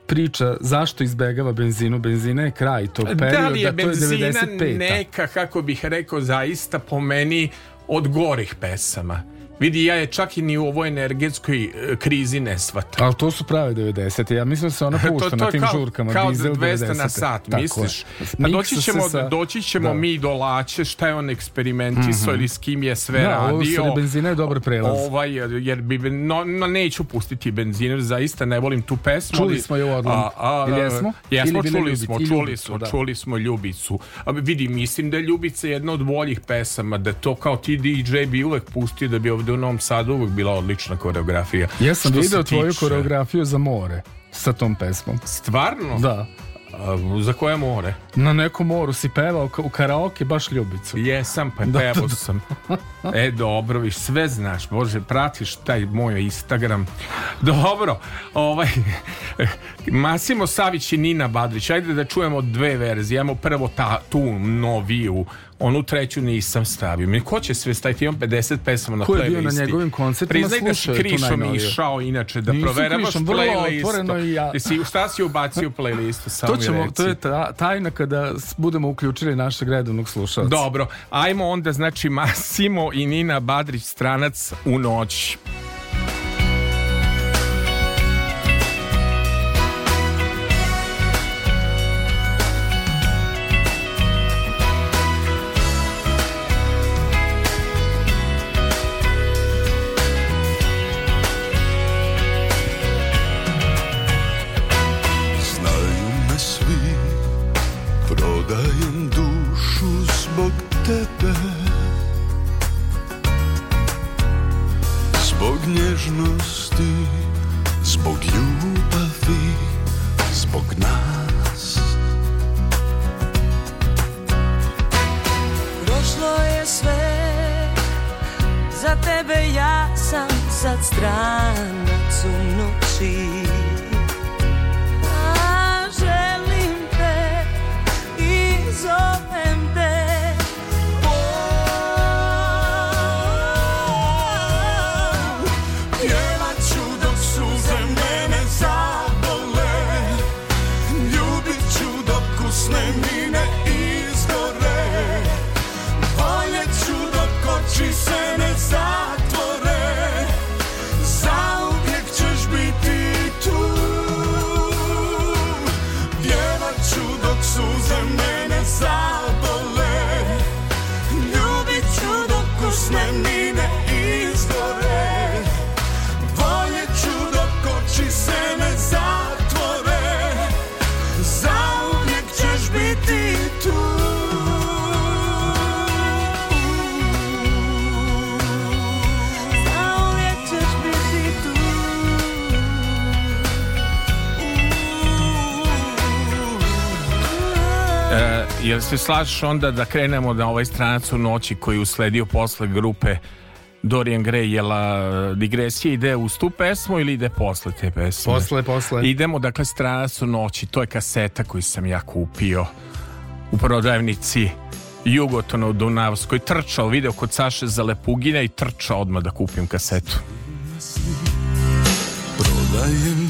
priča zašto izbegava benzinu, benzina je kraj tog perioda, da li je da to je 95. neka, kako bih rekao, zaista po meni od gorih pesama Vidi, ja je čak i ni u ovoj energetskoj e, krizi ne shvatam. Ali to su prave 90. Ja mislim da se ona pušta to, to na tim kao, žurkama. Kao dizel 200 na sat, Tako misliš? Pa doći ćemo, sa... doći ćemo da. mi do Lače, šta je on eksperimentisao mm -hmm. ili s kim je sve da, radio. Da, benzina je dobar prelaz. Ovaj, jer bi, no, no, neću pustiti benziner, zaista ne volim tu pesmu. Čuli smo je u a, a, Ili jesmo? Jesmo, čuli, smo, čuli, smo, da. čuli smo Ljubicu. A, vidi, mislim da je Ljubica jedna od boljih pesama, da to kao ti DJ bi uvek pustio da bi ovdje ovdje u Novom Sadu uvijek bila odlična koreografija. Ja sam vidio tvoju tiče... koreografiju za more sa tom pesmom. Stvarno? Da. A, za koje more? Na nekom moru si pevao u karaoke baš ljubicu. Jesam, pa da, pevao da, da. sam. E, dobro, viš, sve znaš, Bože, pratiš taj moj Instagram. Dobro, ovaj, Masimo Savić i Nina Badrić, ajde da čujemo dve verzije. Ajmo prvo ta, tu noviju onu treću nisam stavio. Mi ko će sve staviti? Imam 50 pesama na playlisti. Ko je bio na njegovim koncertima? Priznaj da si krišom išao inače da Nisam proveravaš playlistu. ja. Jesi, šta si ubacio u playlistu? Samo to, ćemo, to je ta, tajna kada budemo uključili našeg redovnog slušalca. Dobro, ajmo onda znači Massimo i Nina Badrić stranac u noć. slažeš onda da krenemo na ovaj stranac u noći koji usledio posle grupe Dorian Gray, jela digresija ide uz tu pesmu ili ide posle te pesme? Posle, posle. Idemo, dakle, stranac u noći, to je kaseta koju sam ja kupio u prodavnici Jugotona u Dunavskoj. Trčao, video kod Saše za Lepugina i trčao odmah da kupim kasetu. Prodajem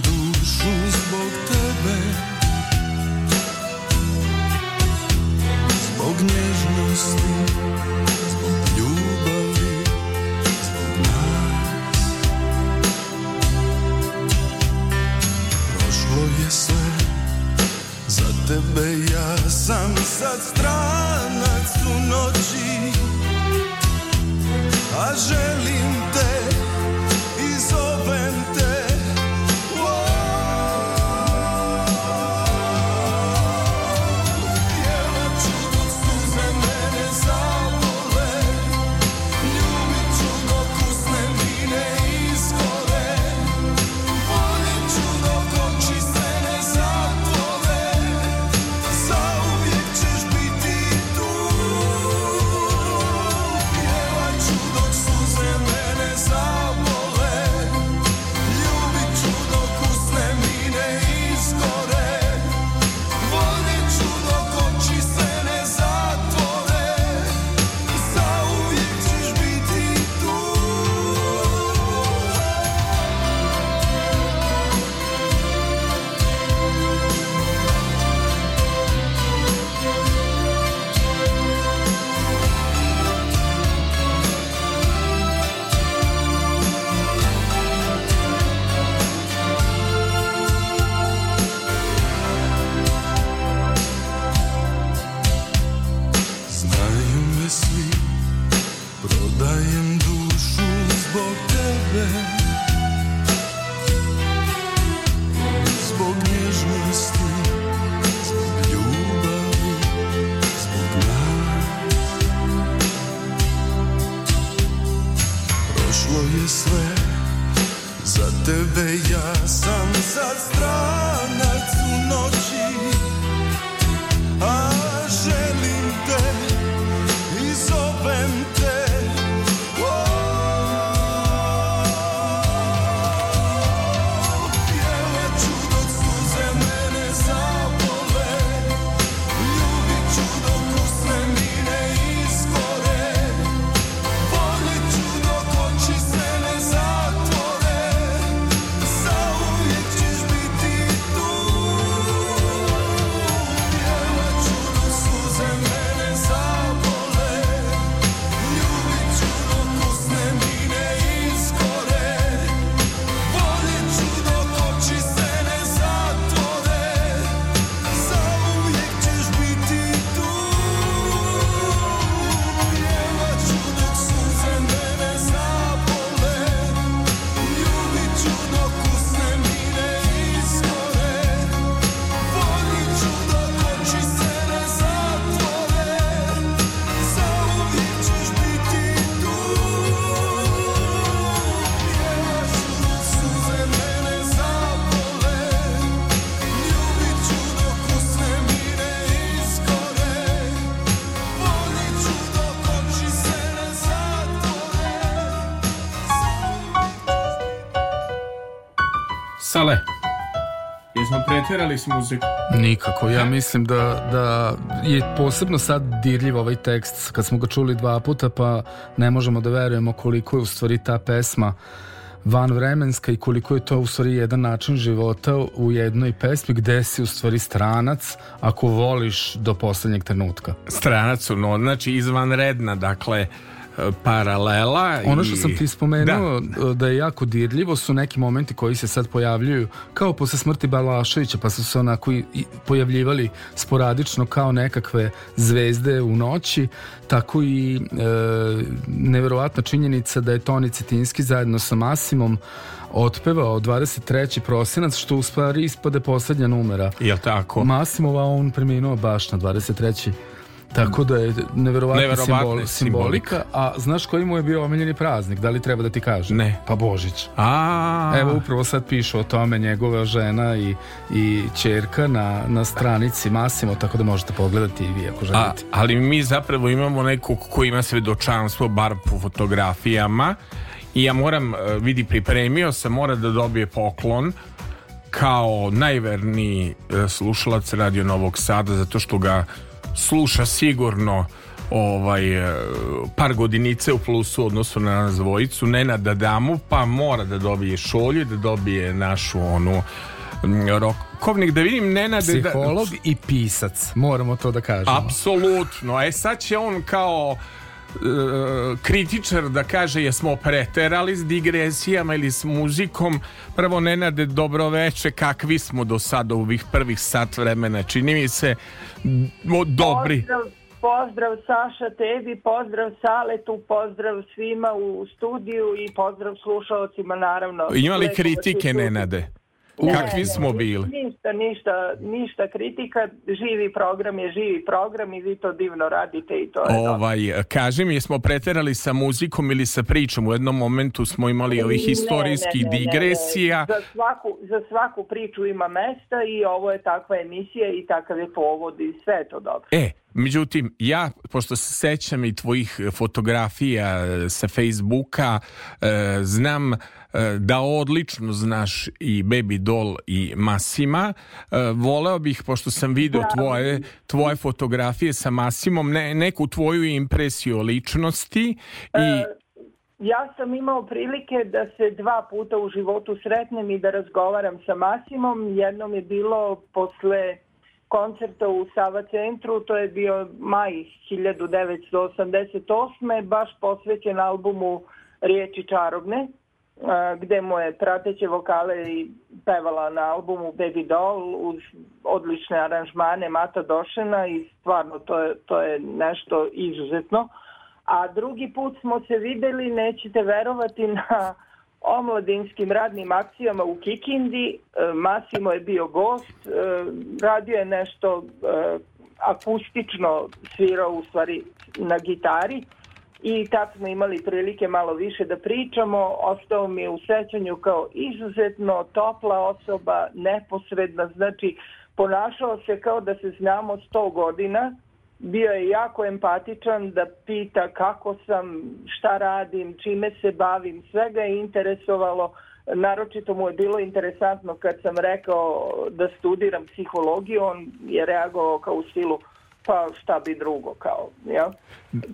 terali s muziku? Nikako, ja mislim da, da je posebno sad dirljiv ovaj tekst, kad smo ga čuli dva puta pa ne možemo da verujemo koliko je u stvari ta pesma vanvremenska i koliko je to u stvari jedan način života u jednoj pesmi gde si u stvari stranac ako voliš do poslednjeg trenutka. Stranac, no znači izvanredna, dakle paralela. Ono što i... sam ti spomenuo da. E, da. je jako dirljivo su neki momenti koji se sad pojavljuju kao posle smrti Balaševića pa su se onako i, i pojavljivali sporadično kao nekakve zvezde u noći tako i e, neverovatna činjenica da je Toni Cetinski zajedno sa Masimom otpevao 23. prosinac što u stvari ispade poslednja numera. Jel tako? Masimova on preminuo baš na 23. Tako da je neverovatna simbol, simbolika. simbolika. A znaš koji mu je bio omiljeni praznik? Da li treba da ti kažem? Ne. Pa Božić. A. Evo upravo sad pišu o tome njegova žena i, i čerka na, na stranici Masimo, tako da možete pogledati i vi ako želite. A, ali mi zapravo imamo nekog koji ima svedočanstvo, bar po fotografijama. I ja moram, e, vidi, pripremio se, mora da dobije poklon kao najverniji e, slušalac Radio Novog Sada, zato što ga sluša sigurno ovaj eh, par godinice u plusu odnosu na nas dvojicu Nenada Damu pa mora da dobije šolju da dobije našu onu mm, rokovnik da vidim Nenade da- psiholog da... i pisac moramo to da kažemo apsolutno e sad će on kao kritičar da kaže jesmo preterali s digresijama ili s muzikom prvo Nenade dobro veče kakvi smo do sada u ovih prvih sat vremena čini mi se dobri pozdrav, pozdrav Saša tebi, pozdrav Saletu pozdrav svima u studiju i pozdrav slušalcima naravno imali kritike Nenade? Kakvi smo bili? Ništa, ništa, ništa kritika, živi program je živi program i vi to divno radite i to je Ovaj, dobro. kaži mi, jesmo preterali sa muzikom ili sa pričom? U jednom momentu smo imali ovih historijskih ne, ne, digresija. Za svaku, za svaku priču ima mesta i ovo je takva emisija i takav je povod i sve je to dobro. E, Međutim, ja, pošto se sećam i tvojih fotografija e, sa Facebooka, e, znam E, da odlično znaš i Baby Doll i Masima. E, voleo bih, pošto sam video tvoje, tvoje fotografije sa Masimom, ne, neku tvoju impresiju o ličnosti i... E, ja sam imao prilike da se dva puta u životu sretnem i da razgovaram sa Masimom. Jednom je bilo posle koncerta u Sava centru, to je bio maj 1988. baš posvećen albumu Riječi čarobne gde mu je prateće vokale i pevala na albumu Baby Doll uz odlične aranžmane Mata Došena i stvarno to je, to je nešto izuzetno. A drugi put smo se videli, nećete verovati, na omladinskim radnim akcijama u Kikindi. E, Masimo je bio gost, e, radio je nešto e, akustično, svirao u stvari na gitari i tad smo imali prilike malo više da pričamo. Ostao mi je u sećanju kao izuzetno topla osoba, neposredna, znači ponašao se kao da se znamo 100 godina, bio je jako empatičan da pita kako sam, šta radim, čime se bavim, sve ga je interesovalo. Naročito mu je bilo interesantno kad sam rekao da studiram psihologiju, on je reagovao kao u stilu pa šta bi drugo kao. Ja?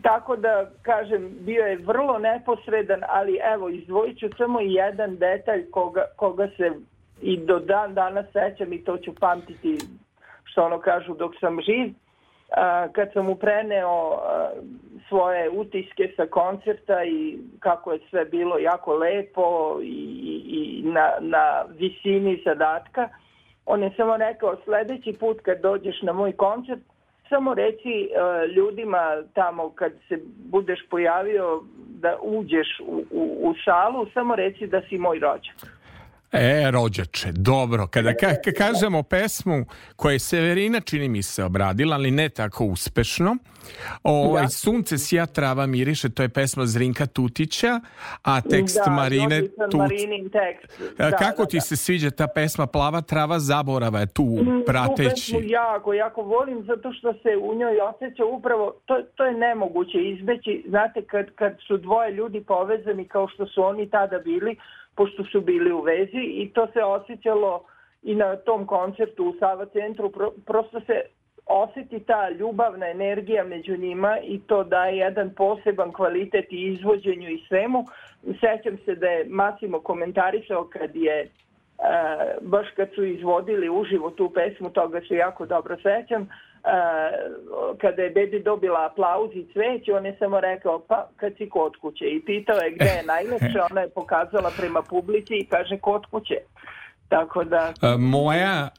Tako da, kažem, bio je vrlo neposredan, ali evo, izdvojit ću samo jedan detalj koga, koga se i do dan danas sećam i to ću pamtiti što ono kažu dok sam živ. A, kad sam mu preneo a, svoje utiske sa koncerta i kako je sve bilo jako lepo i, i, na, na visini zadatka, on je samo rekao sledeći put kad dođeš na moj koncert samo reći e, ljudima tamo kad se budeš pojavio da uđeš u, u, u salu, samo reći da si moj rođak. E, rođače, dobro. Kada ka kažemo pesmu koja je Severina, čini mi se, obradila, ali ne tako uspešno, ovaj, da. Sunce sija trava miriše, to je pesma Zrinka Tutića, a tekst da, Marine Tut... tekst. E, da, Kako da, ti da. se sviđa ta pesma Plava trava zaborava je tu mm, prateći? Tu pesmu jako, jako volim zato što se u njoj osjeća upravo, to, to je nemoguće izbeći, znate, kad, kad su dvoje ljudi povezani kao što su oni tada bili, pošto su bili u vezi i to se osjećalo i na tom koncertu u Sava centru. Pro, prosto se osjeti ta ljubavna energija među njima i to daje jedan poseban kvalitet i izvođenju i svemu. Sećam se da je Massimo komentarisao kad je e, baš kad su izvodili uživo tu pesmu, toga se jako dobro sećam, Eh, kada je bebi dobila aplauz i cveć, on je samo rekao pa kad si kod kuće i pitao je gde je najlepše, ona je pokazala prema publici i kaže kod kuće. Tako da... Eh, moja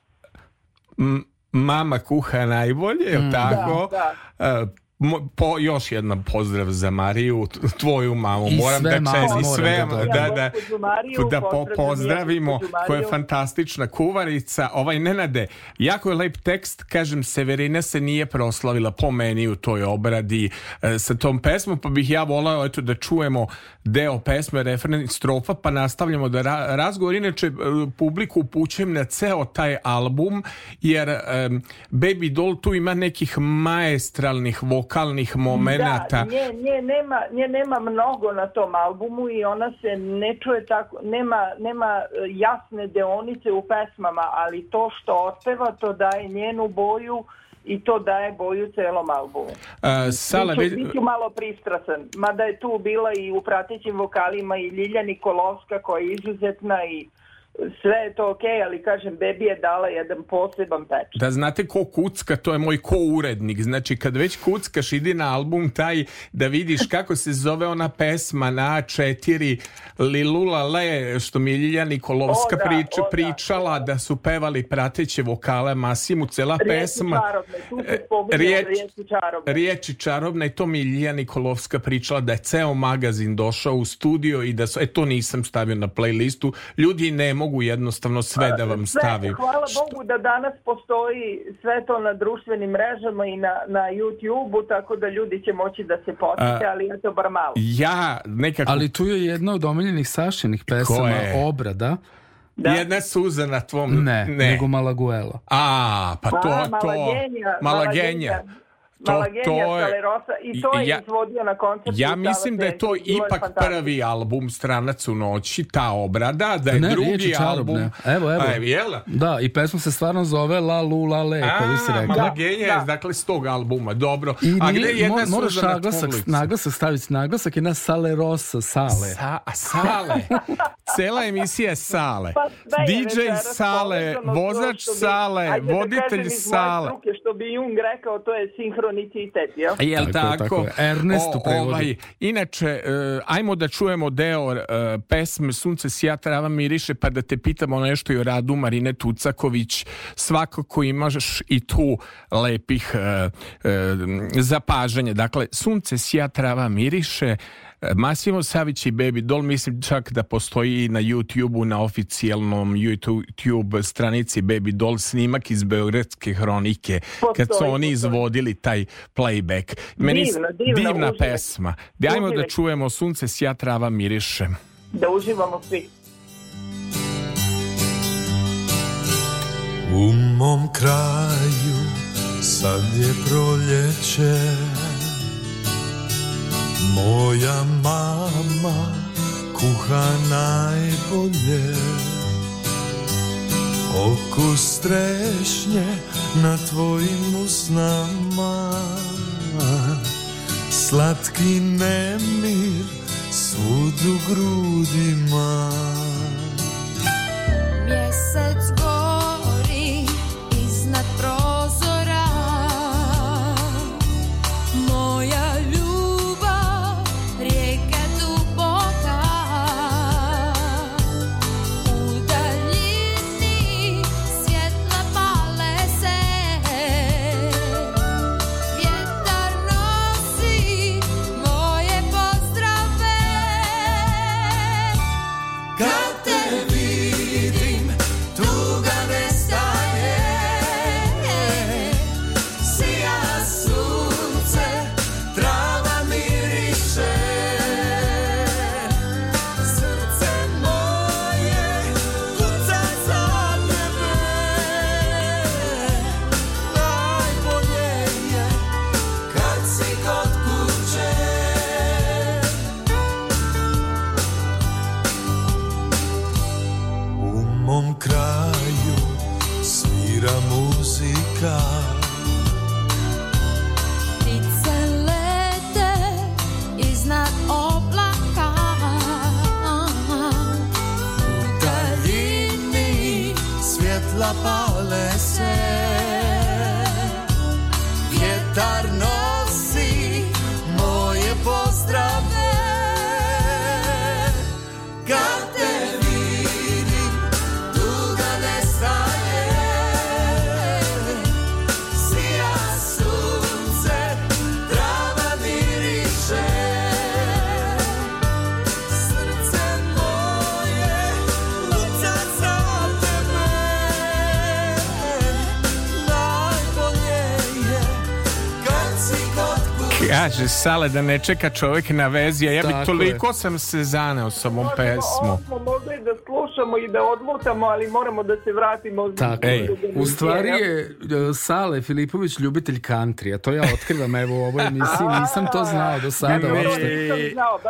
mama kuha najbolje, mm. tako? Da, da. Eh, po, još jedan pozdrav za Mariju, tvoju mamu. I moram sve da čest, i sve da, da, da, Mariju, da po, pozdravimo, koja je fantastična kuvarica. Ovaj Nenade, jako je lep tekst, kažem, Severina se nije proslavila po meni u toj obradi e, sa tom pesmom, pa bih ja volao eto, da čujemo deo pesme, referent strofa, pa nastavljamo da ra razgovor. Inače, e, publiku upućujem na ceo taj album, jer e, Baby Doll tu ima nekih maestralnih vokalnih vokalnih momenata. Da, nje, nje, nema, nje nema mnogo na tom albumu i ona se ne čuje tako, nema, nema e, jasne deonice u pesmama, ali to što otpeva to daje njenu boju i to daje boju celom albumu. A, e, sala, biću, biću malo pristrasan, mada je tu bila i u pratećim vokalima i Ljilja Nikolovska koja je izuzetna i sve je to ok, ali kažem, bebi je dala jedan poseban pečat. Da znate ko kucka, to je moj ko-urednik. Znači, kad već kuckaš, idi na album taj da vidiš kako se zove ona pesma na četiri Lilula Le, što mi je Ljilja Nikolovska o, da, priča, o, da. pričala da. da. su pevali prateće vokale Masimu, cela riječi pesma. Čarobne, tu se riječ, riječi čarobne. Riječi čarobne, to mi je Ljilja Nikolovska pričala da je ceo magazin došao u studio i da e to nisam stavio na playlistu, ljudi ne mogu mogu jednostavno sve da vam pa, stavim. Sve, hvala Što... Bogu da danas postoji sve to na društvenim mrežama i na, na YouTube-u, tako da ljudi će moći da se posjete, ali je to bar malo. Ja nekako... Ali tu je jedna od omiljenih Sašinih pesama, Obrada. Da. Jedna suza na tvom... Ne, ne. nego Malaguela. A, pa, pa to, to... Malagenja. Malagenja. Malagenja. To, to je, I to je ja, izvodio na koncertu. Ja mislim da je to ipak prvi album Stranac u noći, ta obrada, da je ne, drugi album. Evo, evo. A, jel? Da, i pesma se stvarno zove La Lu La Le, A, koju si rekao. Da, da. dakle, s tog albuma, dobro. I a gde je jedna mo, moraš naglasak, naglasak staviti, naglasak je na Salerosa, Sale. Sa, a, sale. Cela emisija je Sale. Pa, da je DJ Sale, vozač Sale, voditelj Sale. Ajde da kažem iz moje struke, što bi Jung rekao, to je sinhro kronicitet, jel? Jel tako? tako? tako. Ernest o, ovaj, inače, uh, ajmo da čujemo deo uh, pesme Sunce sija trava miriše, pa da te pitamo nešto i o radu Marine Tucaković. Svakako imaš i tu lepih uh, zapažanja. Dakle, Sunce sija trava miriše, Massimo Savić i Baby Doll mislim čak da postoji na YouTube-u, na oficijalnom YouTube stranici Baby Doll snimak iz Beogradske hronike, postoji, kad su oni izvodili taj playback. Meni, divna, divna, divna pesma. Ajmo da čujemo Sunce sja trava miriše. Da uživamo svi. U mom kraju sad je proljeće Moja mama kuha najbolje Okus trešnje na tvojim usnama Slatki nemir svud u grudima Mjesec gori iznad prošlosti Kaže, sale, da ne čeka čovjek na vezi, a ja bih toliko je. sam se zaneo sa ovom možemo, pesmom. Smo mogli da slušamo i da odlutamo, ali moramo da se vratimo. Tako Ej, u stvari je e, Sale Filipović ljubitelj country, a to ja otkrivam evo u ovoj emisiji, nisam to znao do sada uopšte.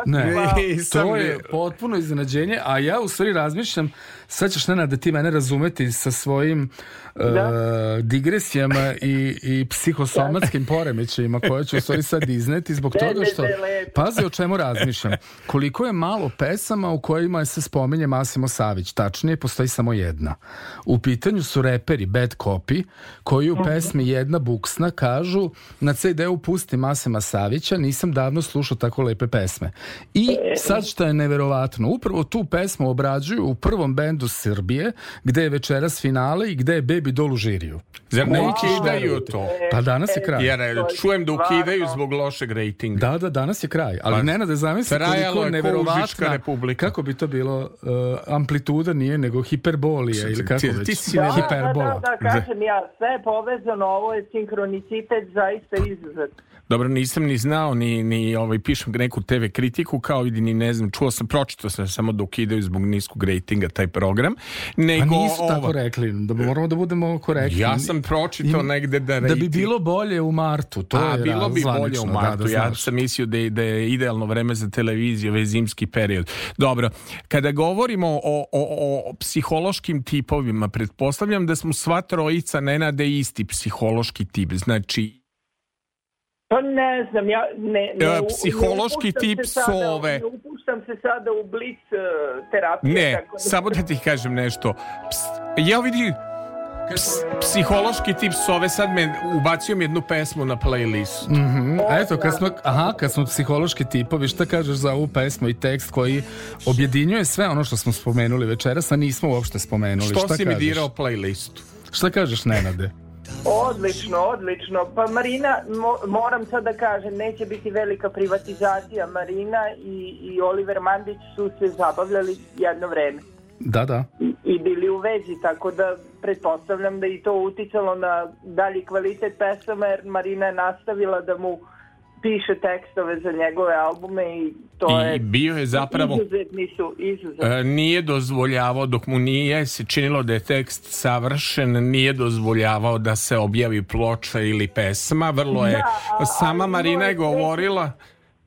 Ne, ne, to je potpuno iznenađenje, a ja u stvari razmišljam sve ćeš da ti mene razumeti sa svojim e, da. uh, digresijama i, i psihosomatskim da. poremećajima koje ću svoji sad izneti zbog ne, toga što, ne, pazi o čemu razmišljam, koliko je malo pesama u kojima se spominje Masimo Savić, tačnije postoji samo jedna. U pitanju su reperi Bad Copy, koji u mhm. pesmi Jedna buksna kažu na CD-u pusti Masima Savića, nisam davno slušao tako lepe pesme. I e. sad što je neverovatno, upravo tu pesmu obrađuju u prvom bendu Motorendu Srbije, gde je večeras finale i gde je Baby Doll u žiriju. Zar ne ukidaju to? Pa danas je kraj. Jer čujem da ukidaju zbog lošeg rejtinga. Da, da, danas je kraj. Ali pa, Nenade, zamisli koliko neverovatna, republika. kako bi to bilo, uh, amplituda nije nego hiperbolija ili kako ti, već. Ti si da, hiperbola. Da, da, da, kažem ja, sve je povezano, ovo je sinhronicitet zaista izuzet. Dobro, nisam ni znao, ni, ni ovaj, pišem neku TV kritiku, kao vidi, ni ne znam, čuo sam, pročito sam samo da ukidaju zbog niskog rejtinga taj program program. Nego pa nisu tako rekli, da moramo da budemo korektni. Ja sam pročitao Im, negde da rejting... Da bi bilo bolje u martu, to A, je bilo bi bolje u martu, da, da ja sam mislio da je, da je idealno vreme za televiziju, ovaj zimski period. Dobro, kada govorimo o, o, o psihološkim tipovima, pretpostavljam da smo sva trojica Nenade isti psihološki tip, znači Pa ne znam, ja ne... ne e, Psihološki ne tip sove. Ne upuštam se sada u blic e, terapije. Ne, tako da... samo da ti kažem nešto. Ps, ja vidi... Ps, psihološki tip sove sad me ubacio mi jednu pesmu na playlist. Mm -hmm. A eto, kad smo, aha, kad smo psihološki tipovi, šta kažeš za ovu pesmu i tekst koji objedinjuje sve ono što smo spomenuli večeras, a nismo uopšte spomenuli. Što šta si kažeš? mi dirao playlistu? Šta kažeš, Nenade? Odlično, odlično. Pa Marina, mo, moram sad da kažem, neće biti velika privatizacija. Marina i, i Oliver Mandić su se zabavljali jedno vreme. Da, da. I, I bili u vezi, tako da pretpostavljam da i to uticalo na dalji kvalitet pesama, jer Marina je nastavila da mu piše tekstove za njegove albume i to I je... I bio je zapravo... Izuzetni su, izuzetni. E, nije dozvoljavao, dok mu nije se činilo da je tekst savršen, nije dozvoljavao da se objavi ploča ili pesma, vrlo je... Da, Sama Marina je govorila...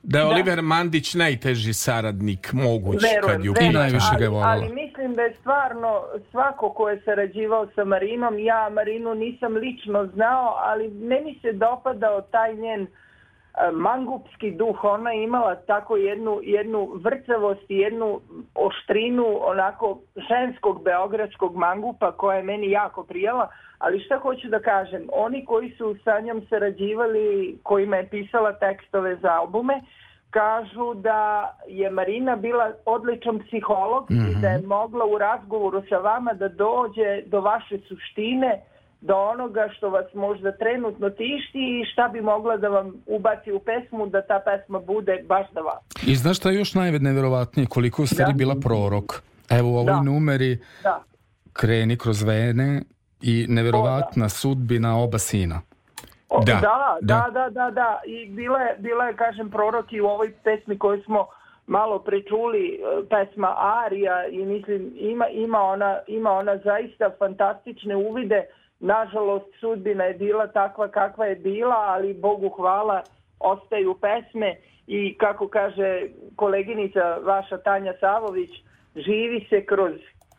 Da je da. Oliver Mandić najteži saradnik moguć Verujem, kad ju verujem, najviše ga voljela. Ali mislim da je stvarno svako ko je sarađivao sa Marinom, ja Marinu nisam lično znao, ali meni se dopadao taj njen E, mangupski duh, ona je imala tako jednu, jednu vrcavost i jednu oštrinu onako ženskog beogradskog mangupa koja je meni jako prijala, ali šta hoću da kažem, oni koji su sa njom sarađivali, kojima je pisala tekstove za albume, kažu da je Marina bila odličan psiholog mm -hmm. i da je mhm. mogla u razgovoru sa vama da dođe do vaše suštine, do onoga što vas možda trenutno tišti i šta bi mogla da vam ubaci u pesmu da ta pesma bude baš za vas. I znaš šta je još najneverovatnije koliko je stvari da. bila prorok. Evo u ovoj da. numeri da. kreni kroz vene i neverovatna da. sudbina oba sina. O, da. Da, da, da, da, da. da. I bila je, bila je, kažem, prorok i u ovoj pesmi koju smo malo pričuli e, pesma Arija i mislim ima, ima, ona, ima ona zaista fantastične uvide uh, Nažalost, sudbina je bila takva kakva je bila, ali Bogu hvala ostaju pesme i kako kaže koleginica vaša Tanja Savović, živi se kroz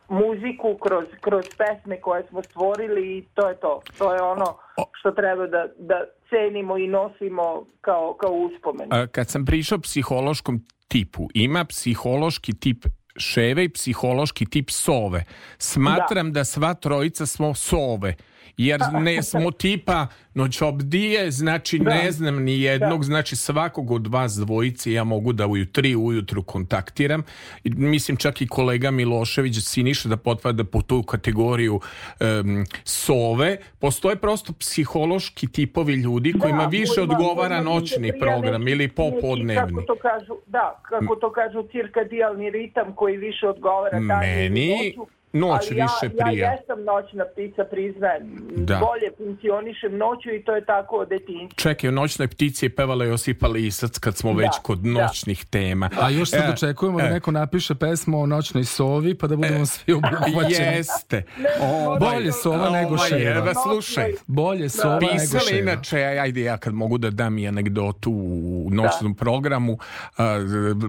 muziku, kroz, kroz pesme koje smo stvorili i to je to. To je ono što treba da, da cenimo i nosimo kao, kao uspomen. Kad sam prišao psihološkom tipu, ima psihološki tip ševe i psihološki tip sove. Smatram da, da sva trojica smo sove jer ne smo tipa noćobdije, znači da. ne znam ni jednog, da. znači svakog od vas dvojice ja mogu da u tri ujutru kontaktiram. Mislim čak i kolega Milošević Siniša da potpada po tu kategoriju um, sove. Postoje prosto psihološki tipovi ljudi da, kojima da, više odgovara noćni program ili popodnevni. Kako to kažu, da, kako to kažu cirkadijalni ritam koji više odgovara Meni... Noću noć Ali ja, prija. Ja jesam noćna ptica, priznajem. Da. Bolje funkcionišem noću i to je tako od detinjstva. Čekaj, noćne ptice pevala je Osipa Lisac kad smo da, već kod da. noćnih tema. A još sad e, očekujemo da e, da neko napiše pesmu o noćnoj sovi pa da e, budemo e, svi obuhvaćeni. Jeste. o, bolje sova o, nego ševa. Da, slušaj. Bolje sova da. nego ševa. inače, ajde ja kad mogu da dam i anegdotu u noćnom da. programu, uh,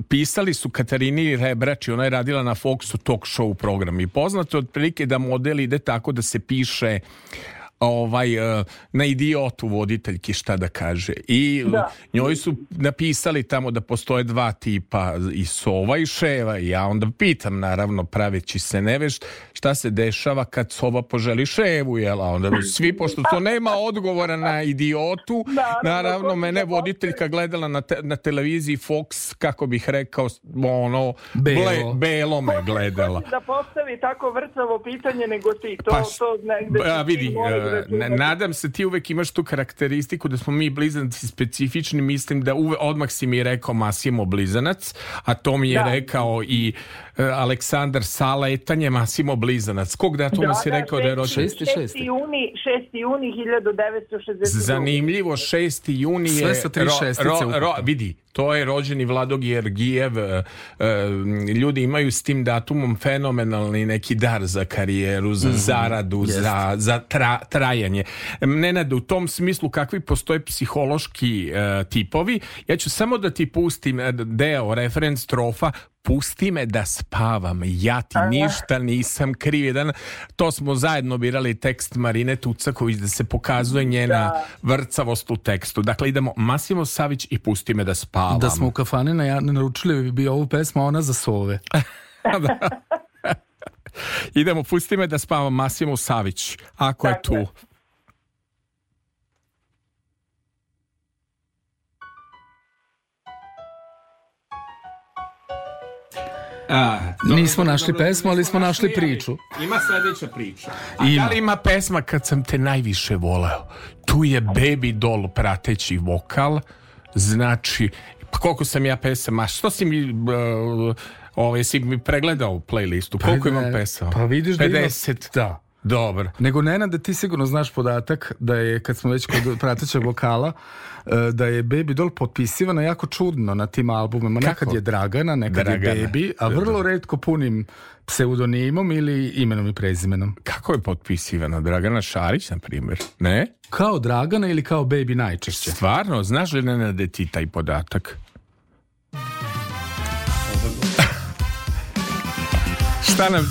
pisali su Katarini Rebrači, ona je radila na Foxu talk show program i poznato otprilike da model ide tako da se piše ovaj, eh, na idiotu voditeljki šta da kaže. I eh, da. njoj su napisali tamo da postoje dva tipa i sova i ševa i ja onda pitam naravno praveći se nevešt šta se dešava kad sova poželi ševu jela onda svi pošto to nema odgovora na idiotu da, naravno mene da. voditeljka gledala na, te, na televiziji Fox kako bih rekao ono belo, ble, belo me gledala da postavi tako vrcavo pitanje nego ti to, pa, to negde pa, vidi, na, da, da, da. nadam se ti uvek imaš tu karakteristiku da smo mi blizanci specifični, mislim da uve, odmah si mi rekao Masimo blizanac, a to mi je da. rekao i e, Aleksandar Saletanje, Masimo blizanac. Kog datuma da, si da, rekao da je rođen? 6. 6. juni, 6. juni 1962. Zanimljivo, 6. juni je... Sve sa tri ro, ro, ro, vidi, To je rođeni Vladog Jergijev. E, e, ljudi imaju s tim datumom fenomenalni neki dar za karijeru, za mm -hmm. zaradu, yes. za, za tra, trajanje. Nenade, u tom smislu kakvi postoje psihološki e, tipovi, ja ću samo da ti pustim deo, referenc trofa pusti me da spavam, ja ti Aha. ništa nisam kriv. Jedan, to smo zajedno birali tekst Marine Tucaković da se pokazuje da. njena da. vrcavost u tekstu. Dakle, idemo Masimo Savić i pusti me da spavam. Da smo u kafane na, naručili bi bio ovu pesmu, ona za sove. da. Idemo, pusti me da spavam Masimo Savić, ako Tako je tu. A, Nismo našli dobro, pesmu, ali smo našli priču. Ima sledeća priča. A da ima. da li ima pesma kad sam te najviše voleo? Tu je Baby Doll prateći vokal. Znači, pa koliko sam ja pesama, što si mi... Uh, ovaj, si mi pregledao playlistu, koliko pa, imam pesama? Pa vidiš 50. da 50. Da. Dobro. Nego da ti sigurno znaš podatak da je, kad smo već kod pratećeg vokala, e, da je Baby Doll potpisivana jako čudno na tim albumima. Kako? Nekad je Dragana, nekad Dragana. je Baby, a vrlo redko punim pseudonimom ili imenom i prezimenom. Kako je potpisivana? Dragana Šarić, na primjer, ne? Kao Dragana ili kao Baby najčešće. Stvarno, znaš li da ti taj podatak? Šta nam...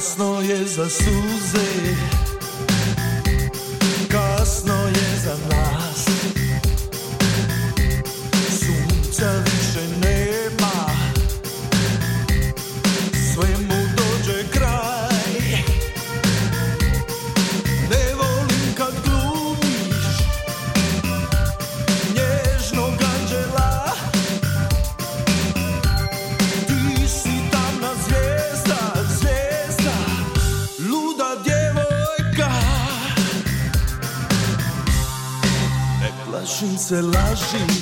kasno je za suze selagem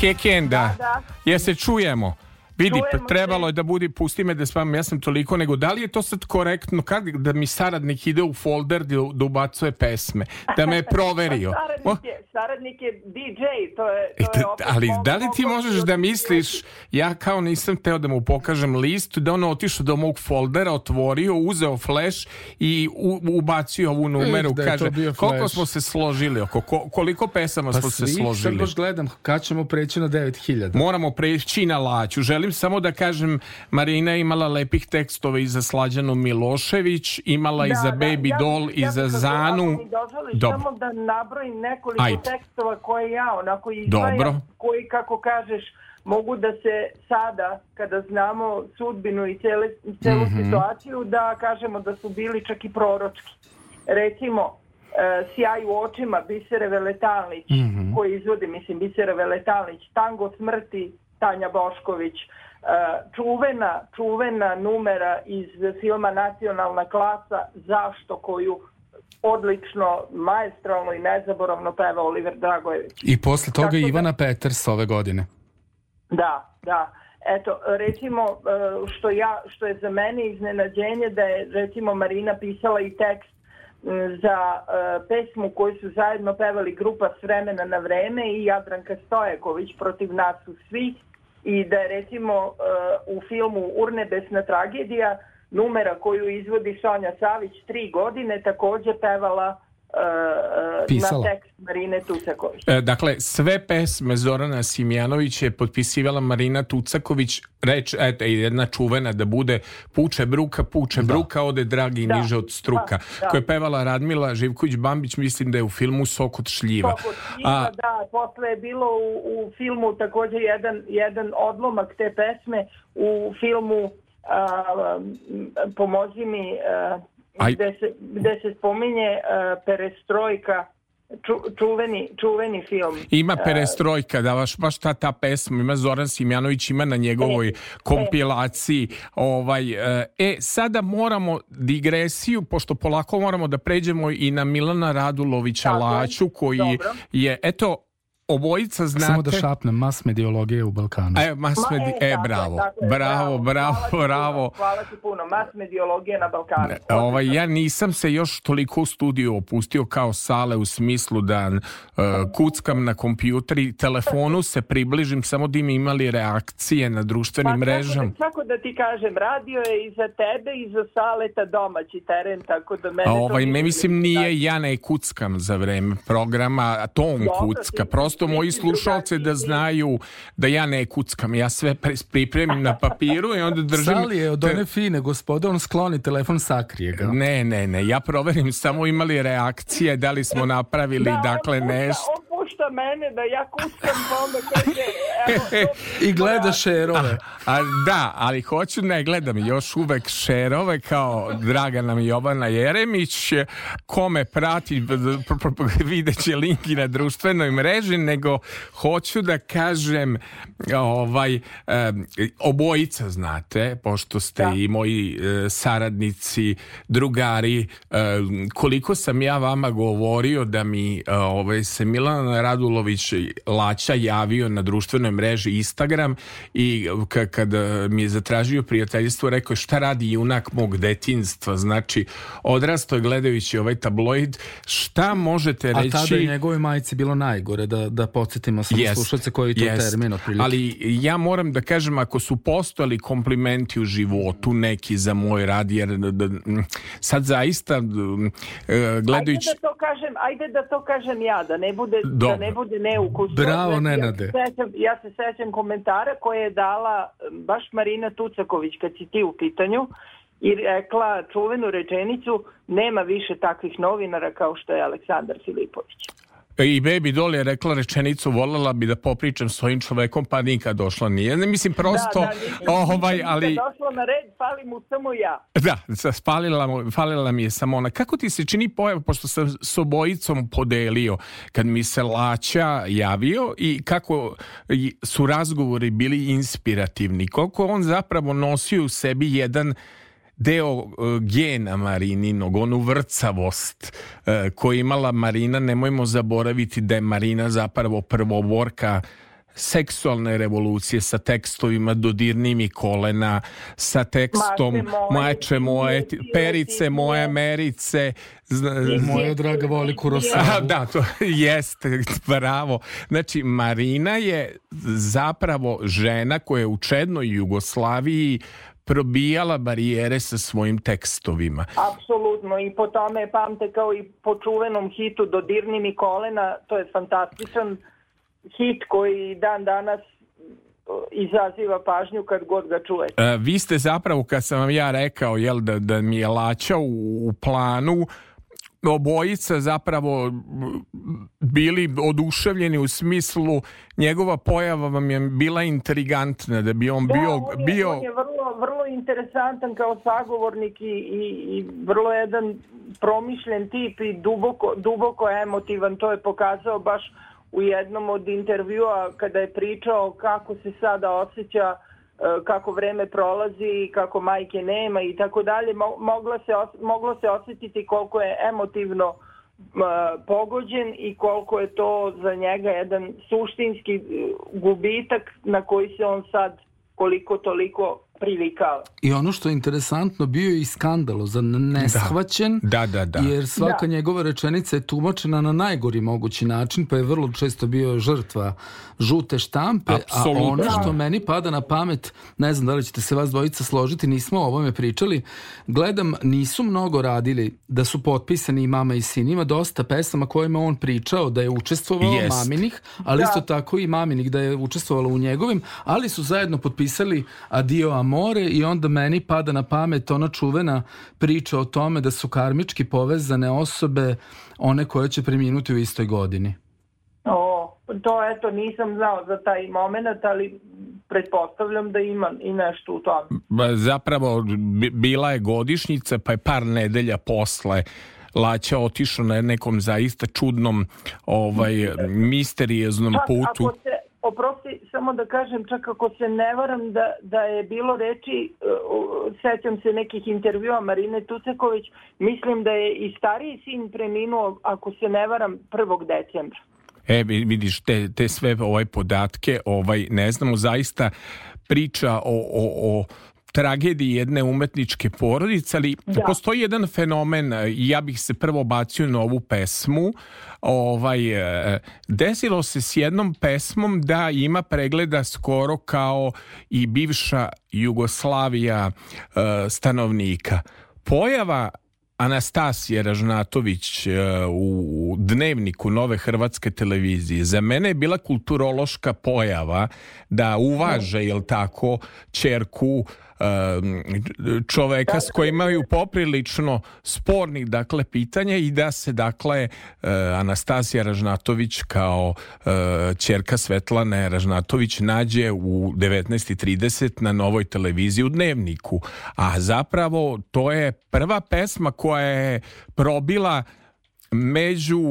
Kekenda. Da, da. Jel se čujemo? Vidi, čujemo pa trebalo je da budi, pusti me da spam, ja sam toliko, nego da li je to sad korektno, kad da mi saradnik ide u folder da, da ubacuje pesme, da me je proverio? Pa saradnik je, je DJ, to je... To e, je opet ali da li ti možeš da misliš, ja kao nisam teo da mu pokažem list, da on otišao do mog foldera, otvorio, uzeo flash i u, ubacio ovu numeru, da kaže, koliko smo se složili, oko, koliko pesama pa smo svi, se složili. Pa svi, gledam, kad ćemo preći na 9000. Moramo preći na laću. Želim samo da kažem, Marina je imala lepih tekstova i za Slađanu Milošević, imala da, i za da, Baby ja, Doll ja, i za Zanu. Dobro. Samo da nabrojim nekoliko Ajde. tekstova koje ja onako izdvajam, Dobro. koji kako kažeš mogu da se sada, kada znamo sudbinu i cele, celu mm -hmm. situaciju, da kažemo da su bili čak i proročki. Recimo, e, Sjaj u očima Bisere Veletalnić, mm -hmm. koji izvodi, mislim, Bisere Veletalnić, Tango smrti Tanja Bošković, e, čuvena, čuvena numera iz filma Nacionalna klasa, zašto koju odlično, majestralno i nezaboravno peva Oliver Dragojević. I posle toga Tako da- Ivana da... Peters ove godine. Da, da. Eto, recimo, e, što, ja, što je za mene iznenađenje da je, recimo, Marina pisala i tekst za e, pesmu koju su zajedno pevali grupa S vremena na vreme i Jadranka Stojeković protiv nas u svih i da je recimo e, u filmu Urnebesna tragedija numera koju izvodi Sonja Savić tri godine takođe pevala e, e, Pisala. na tekst Marine Tucaković. E, dakle, sve pesme Zorana Simjanović je potpisivala Marina Tucaković, reč, eto, jedna čuvena da bude Puče bruka, puče da. bruka, ode dragi da. niže od struka, da, da. koja je pevala Radmila Živković-Bambić, mislim da je u filmu Sokot šljiva. Sokot šljiva, A, da, posle je bilo u, u filmu takođe jedan, jedan odlomak te pesme u filmu a, pomozi mi a, Gde, se, gde se spominje uh, perestrojka ču, čuveni, čuveni film. Ima perestrojka, da baš, baš ta, ta pesma, ima Zoran Simjanović, ima na njegovoj e, kompilaciji. E. Ovaj, e, sada moramo digresiju, pošto polako moramo da pređemo i na Milana Radulovića Tako, Laću, koji dobro. je, eto, obojica znate... Samo da šapnem, mas mediologije u Balkanu. E, mas medi... e, e bravo, bravo, bravo, bravo. Hvala ti puno, mas mediologije na Balkanu. Ovaj, ja nisam se još toliko u studiju opustio kao sale u smislu da e, kuckam na kompjuter i telefonu se približim samo da im imali reakcije na društvenim pa, da- mrežama. Kako da ti kažem, radio je i za tebe i za saleta domaći teren, tako da mene... A ovaj, me mislim nije, ja ne kuckam za vreme programa, a to on kucka, prosto čisto moji slušalce da znaju da ja ne kuckam, ja sve pripremim na papiru i onda držim... Sali je od one fine, gospoda, on skloni telefon, sakrije ga. Ne, ne, ne, ja proverim samo imali reakcije, da li smo napravili, da, dakle, nešto pušta mene da ja kuckam tome koji će... Evo, I gleda šerove. A, da, ali hoću ne gledam još uvek šerove kao Dragana Jovana Jeremić. Kome prati, vidjet će link i na društvenoj mreži, nego hoću da kažem ovaj, obojica znate, pošto ste da. i moji e, saradnici, drugari, koliko sam ja vama govorio da mi e, ovaj, se Milan Radulović Laća javio na društvenoj mreži Instagram i kad e, mi je zatražio prijateljstvo rekao šta radi junak mog detinstva znači odrasto je gledajući ovaj tabloid šta možete reći A tada je njegovoj majici bilo najgore da, da podsjetimo samo yes, slušalce koji je to yes. termin otprilike. Ali ja moram da kažem ako su postojali komplimenti u životu neki za moj rad jer sad zaista e, gledajući ajde da to kažem ajde da to kažem ja da ne bude da dobro ne bude neukusno. Bravo, znači, Nenade. Ja se, sećam, ja se sećam komentara koje je dala um, baš Marina Tucaković kad si ti u pitanju i rekla čuvenu rečenicu nema više takvih novinara kao što je Aleksandar Filipović. E, i Baby Doll je rekla rečenicu volela bi da popričam svojim ovim čovekom pa nikad došla nije. Ne mislim da, prosto da, da, ovaj ali došla na red fali mu samo ja. Da, spalila mu, falila mi je samo ona. Kako ti se čini pojava pošto sam s obojicom podelio kad mi se Laća javio i kako su razgovori bili inspirativni. Koliko on zapravo nosio u sebi jedan deo e, gena Marininog, onu vrcavost e, koju je imala Marina, nemojmo zaboraviti da je Marina zapravo prvoborka seksualne revolucije sa tekstovima dodirni mi kolena sa tekstom majče moje, perice moje merice moje draga voli kurosavu da to jeste pravo znači Marina je zapravo žena koja je u čednoj Jugoslaviji probijala barijere sa svojim tekstovima. Apsolutno i po tome pamte kao i po čuvenom hitu Dodirni mi kolena, to je fantastičan hit koji dan danas izaziva pažnju kad god ga čujete. E, vi ste zapravo, kad sam vam ja rekao jel, da, da mi je laća u, u planu, obojica zapravo bili oduševljeni u smislu njegova pojava vam je bila intrigantna da bi on da, bio on je, bio on je vrlo vrlo interesantan kao sagovornik i, i, i vrlo jedan promišljen tip i duboko duboko emotivan to je pokazao baš u jednom od intervjua kada je pričao kako se sada osjeća E, kako vreme prolazi i kako majke nema i tako dalje, mogla se, moglo se osetiti koliko je emotivno e, pogođen i koliko je to za njega jedan suštinski e, gubitak na koji se on sad koliko toliko privikao. I ono što je interesantno, bio je i skandalo za neshvaćen, da. da. Da, da, jer svaka da. njegova rečenica je tumačena na najgori mogući način, pa je vrlo često bio žrtva žute štampe, Absolutno. a ono što da. meni pada na pamet, ne znam da li ćete se vas dvojica složiti, nismo o ovome pričali, gledam, nisu mnogo radili da su potpisani i mama i sin, ima dosta pesama kojima on pričao da je učestvovao yes. maminih, ali isto tako i maminih da je učestvovala u njegovim, ali su zajedno potpisali Adio Amor more i onda meni pada na pamet ona čuvena priča o tome da su karmički povezane osobe one koje će preminuti u istoj godini. O, to eto nisam znao za taj moment, ali pretpostavljam da ima i nešto u tome. Zapravo bila je godišnjica pa je par nedelja posle Laća otišao na nekom zaista čudnom ovaj misterijeznom putu. Ako se, Oprosti, samo da kažem, čak ako se ne varam da, da je bilo reči, uh, sećam se nekih intervjua Marine Tucaković, mislim da je i stariji sin preminuo, ako se ne varam, 1. decembra. E, vidiš, te, te sve ovaj podatke, ovaj, ne znamo zaista priča o, o, o tragediji jedne umetničke porodice, ali da. postoji jedan fenomen, ja bih se prvo bacio na ovu pesmu, ovaj, e, desilo se s jednom pesmom da ima pregleda skoro kao i bivša Jugoslavija e, stanovnika. Pojava Anastasije Ražnatović e, u dnevniku Nove Hrvatske televizije za mene je bila kulturološka pojava da uvaže da. jel tako čerku čoveka s kojima imaju poprilično spornih dakle pitanja i da se dakle e, Anastasija Ražnatović kao e, ćerka Svetlane Ražnatović nađe u 19.30 na novoj televiziji u Dnevniku. A zapravo to je prva pesma koja je probila među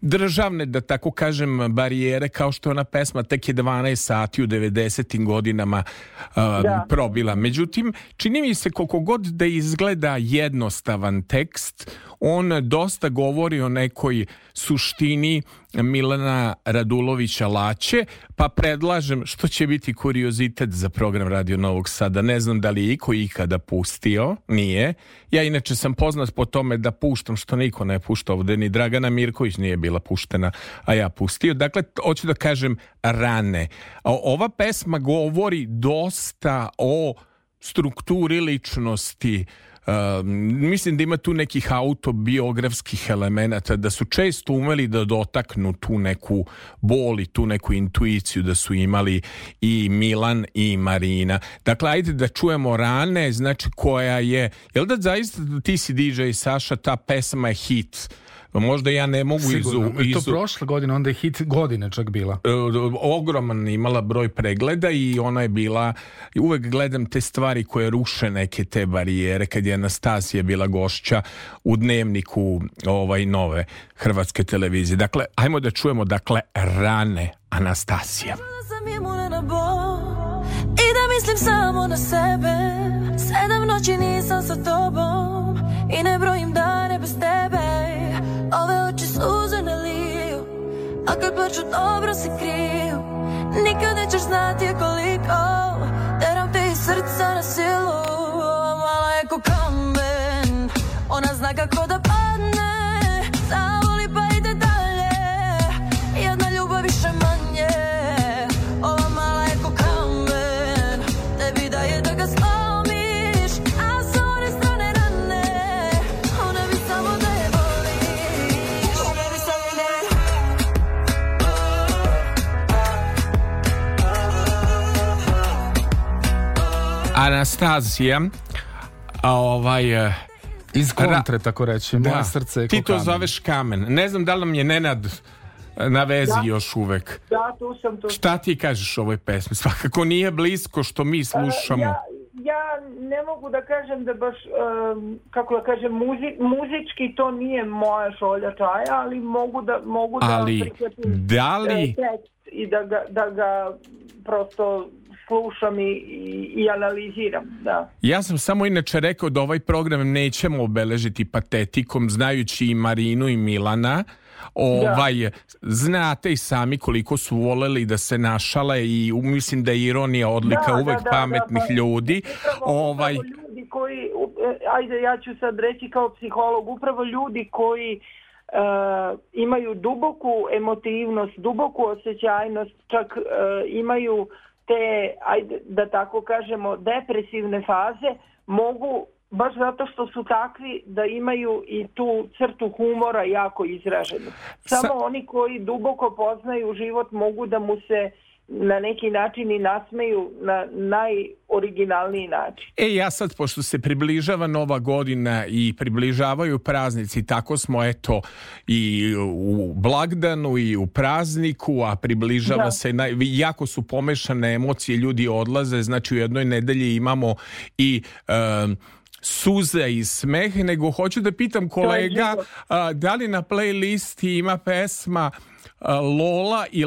državne, da tako kažem, barijere, kao što ona pesma tek je 12 sati u 90. godinama uh, da. probila. Međutim, čini mi se koliko god da izgleda jednostavan tekst, on dosta govori o nekoj suštini Milana Radulovića Laće, pa predlažem što će biti kuriozitet za program Radio Novog Sada. Ne znam da li je iko ikada pustio, nije. Ja inače sam poznat po tome da puštam što niko ne pušta ovde, ni Dragana Mirković nije bila puštena, a ja pustio. Dakle, hoću da kažem rane. Ova pesma govori dosta o strukturi ličnosti, Ehm, mislim da ima tu nekih autobiografskih elemenata, da su često umeli da dotaknu tu neku bol i tu neku intuiciju da su imali i Milan i Marina. Dakle, ajde da čujemo rane, znači koja je, jel da zaista ti si DJ Saša, ta pesma je hit, Pa možda ja ne mogu Sigurno. izu... izu... To prošle godine, onda je hit godine čak bila. E, ogroman imala broj pregleda i ona je bila, uvek gledam te stvari koje ruše neke te barijere, kad je Anastasija bila gošća u dnevniku ovaj nove hrvatske televizije. Dakle, ajmo da čujemo, dakle, rane Anastasija. I da mislim samo na sebe Sedam noći nisam sa tobom I ne brojim dane bez tebe Ove oči suze ne liju A kad plaću dobro se kriju Nikad nećeš znati koliko Teram ti iz srca na silu Mala je kukamben Ona zna kako da Anastazija a ovaj e, iz kontre tako reći da. moje srce je ti to kamen. zoveš kamen ne znam da li nam je Nenad e, na vezi da. još uvek da, tu sam, tu. šta ti kažeš o ovoj pesmi svakako nije blisko što mi e, slušamo ja, ja ne mogu da kažem da baš um, kako da kažem muzi, muzički to nije moja šolja čaja ali mogu da mogu da ali, da li tekst i da ga, da ga prosto slušam i, i i analiziram, da. Ja sam samo inače rekao da ovaj program nećemo obeležiti patetikom, znajući i Marinu i Milana, ovaj, da. znate i sami koliko su voleli da se našale i mislim da je ironija odlika da, da uvek da, da, pametnih pa, ljudi. Upravo, ovaj, upravo ljudi koji, e, ajde ja ću sad reći kao psiholog, upravo ljudi koji Uh, imaju duboku emotivnost, duboku osjećajnost, čak uh, imaju te, ajde da tako kažemo, depresivne faze mogu baš zato što su takvi da imaju i tu crtu humora jako izraženu. Samo Sa... oni koji duboko poznaju život mogu da mu se uh, na neki način i nasmeju na najoriginalniji način. E ja sad, pošto se približava nova godina i približavaju praznici, tako smo eto i u blagdanu i u prazniku, a približava da. se, naj... jako su pomešane emocije, ljudi odlaze, znači u jednoj nedelji imamo i... Um, suze i smeh, nego hoću da pitam kolega a, da li na playlisti ima pesma Lola i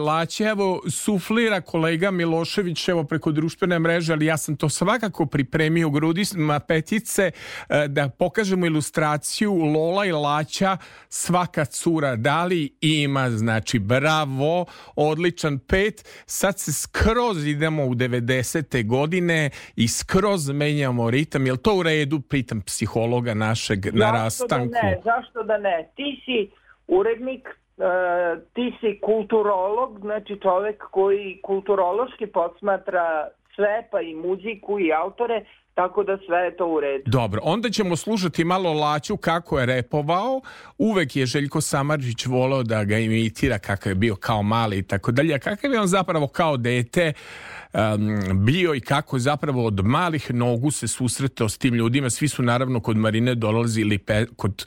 evo, suflira kolega Milošević evo preko društvene mreže, ali ja sam to svakako pripremio u grudima petice e, da pokažemo ilustraciju Lola i Laća svaka cura dali ima znači bravo, odličan pet, sad se skroz idemo u 90. godine i skroz menjamo ritam, jel to u redu, pitam psihologa našeg na zašto da rastanku. Da ne, zašto da ne, ti si urednik E, ti si kulturolog, znači čovek koji kulturološki posmatra sve, pa i muziku i autore, Tako da sve je to u redu. Dobro, onda ćemo slušati malo Laću kako je repovao. Uvek je Željko Samarđić voleo da ga imitira kako je bio kao mali i tako dalje. A kakav je on zapravo kao dete um, bio i kako zapravo od malih nogu se susretao s tim ljudima. Svi su naravno kod Marine dolazili pe, kod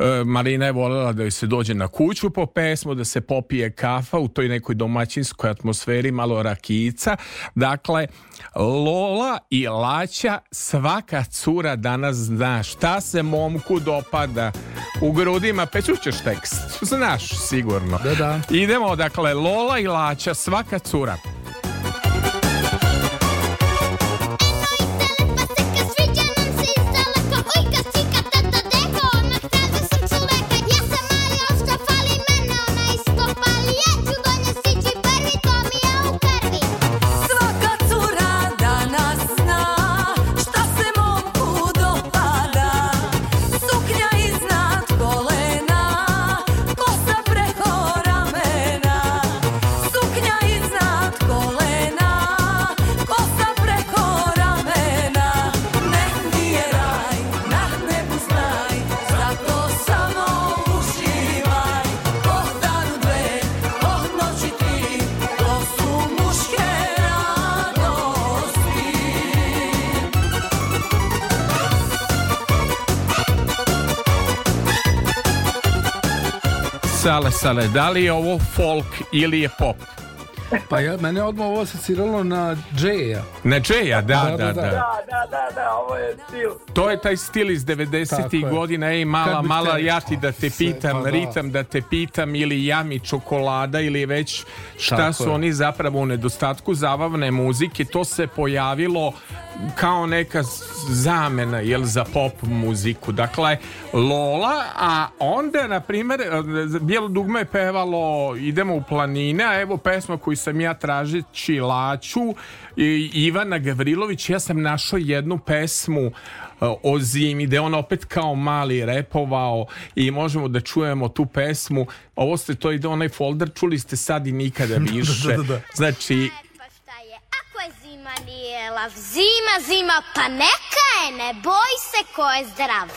e, Marina je voljela da joj se dođe na kuću po pesmu, da se popije kafa u toj nekoj domaćinskoj atmosferi, malo rakica. Dakle, Lola i Laća svaka cura danas zna šta se momku dopada u grudima, pećućeš tekst, znaš sigurno. Da, da. Idemo, dakle, Lola i Laća, svaka cura. Salasale, da li je ovo folk ili je pop? Pa ja, mene odmah ovo asociralo na Džeja. Na Džeja, da da da, da, da, da. Da, da, da, da ovo je stil. To je taj stil iz 90-ih godina. Ej, mala, mala, ja ti da te pitam, pa ritam da te pitam, ili jami čokolada, ili već šta su oni zapravo u nedostatku zabavne muzike. To se pojavilo kao neka zamena jel, za pop muziku. Dakle, Lola, a onda, na primjer, e, Bijelo dugme je pevalo Idemo u planine, a evo pesma koju sam ja tražeći Laću, Ivana Gavrilović, ja sam našao jednu pesmu e, o zimi, gde on opet kao mali repovao i možemo da čujemo tu pesmu. Ovo ste to ide onaj folder, čuli ste sad i nikada da, da, više. Da, znači, Zima nije lav, zima, zima, pa neka je, ne boj se ko je zdrav.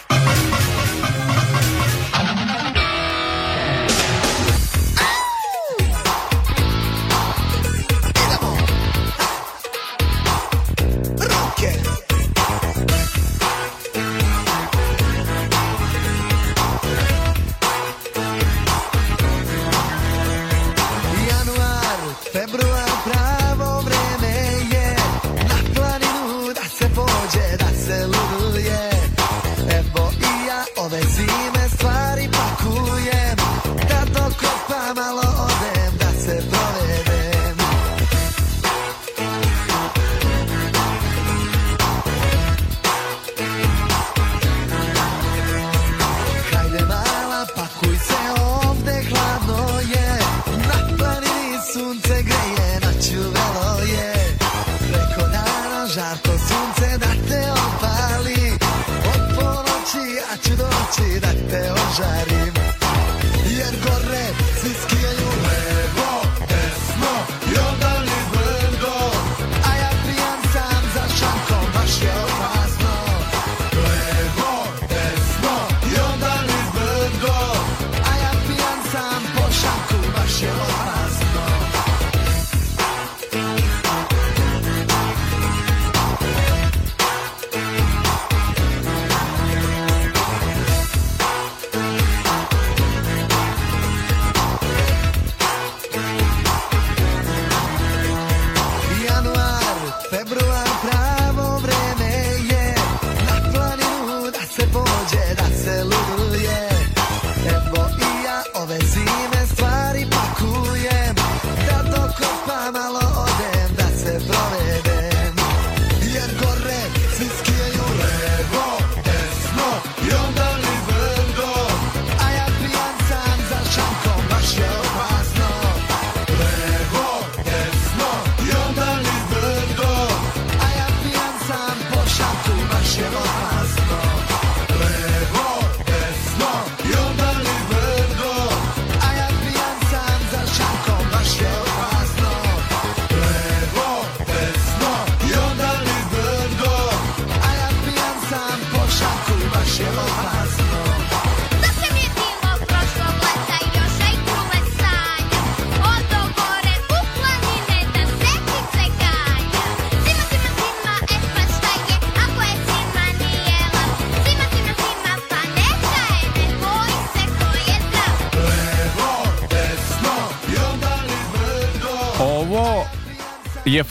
i da te ožarim Jer gore svi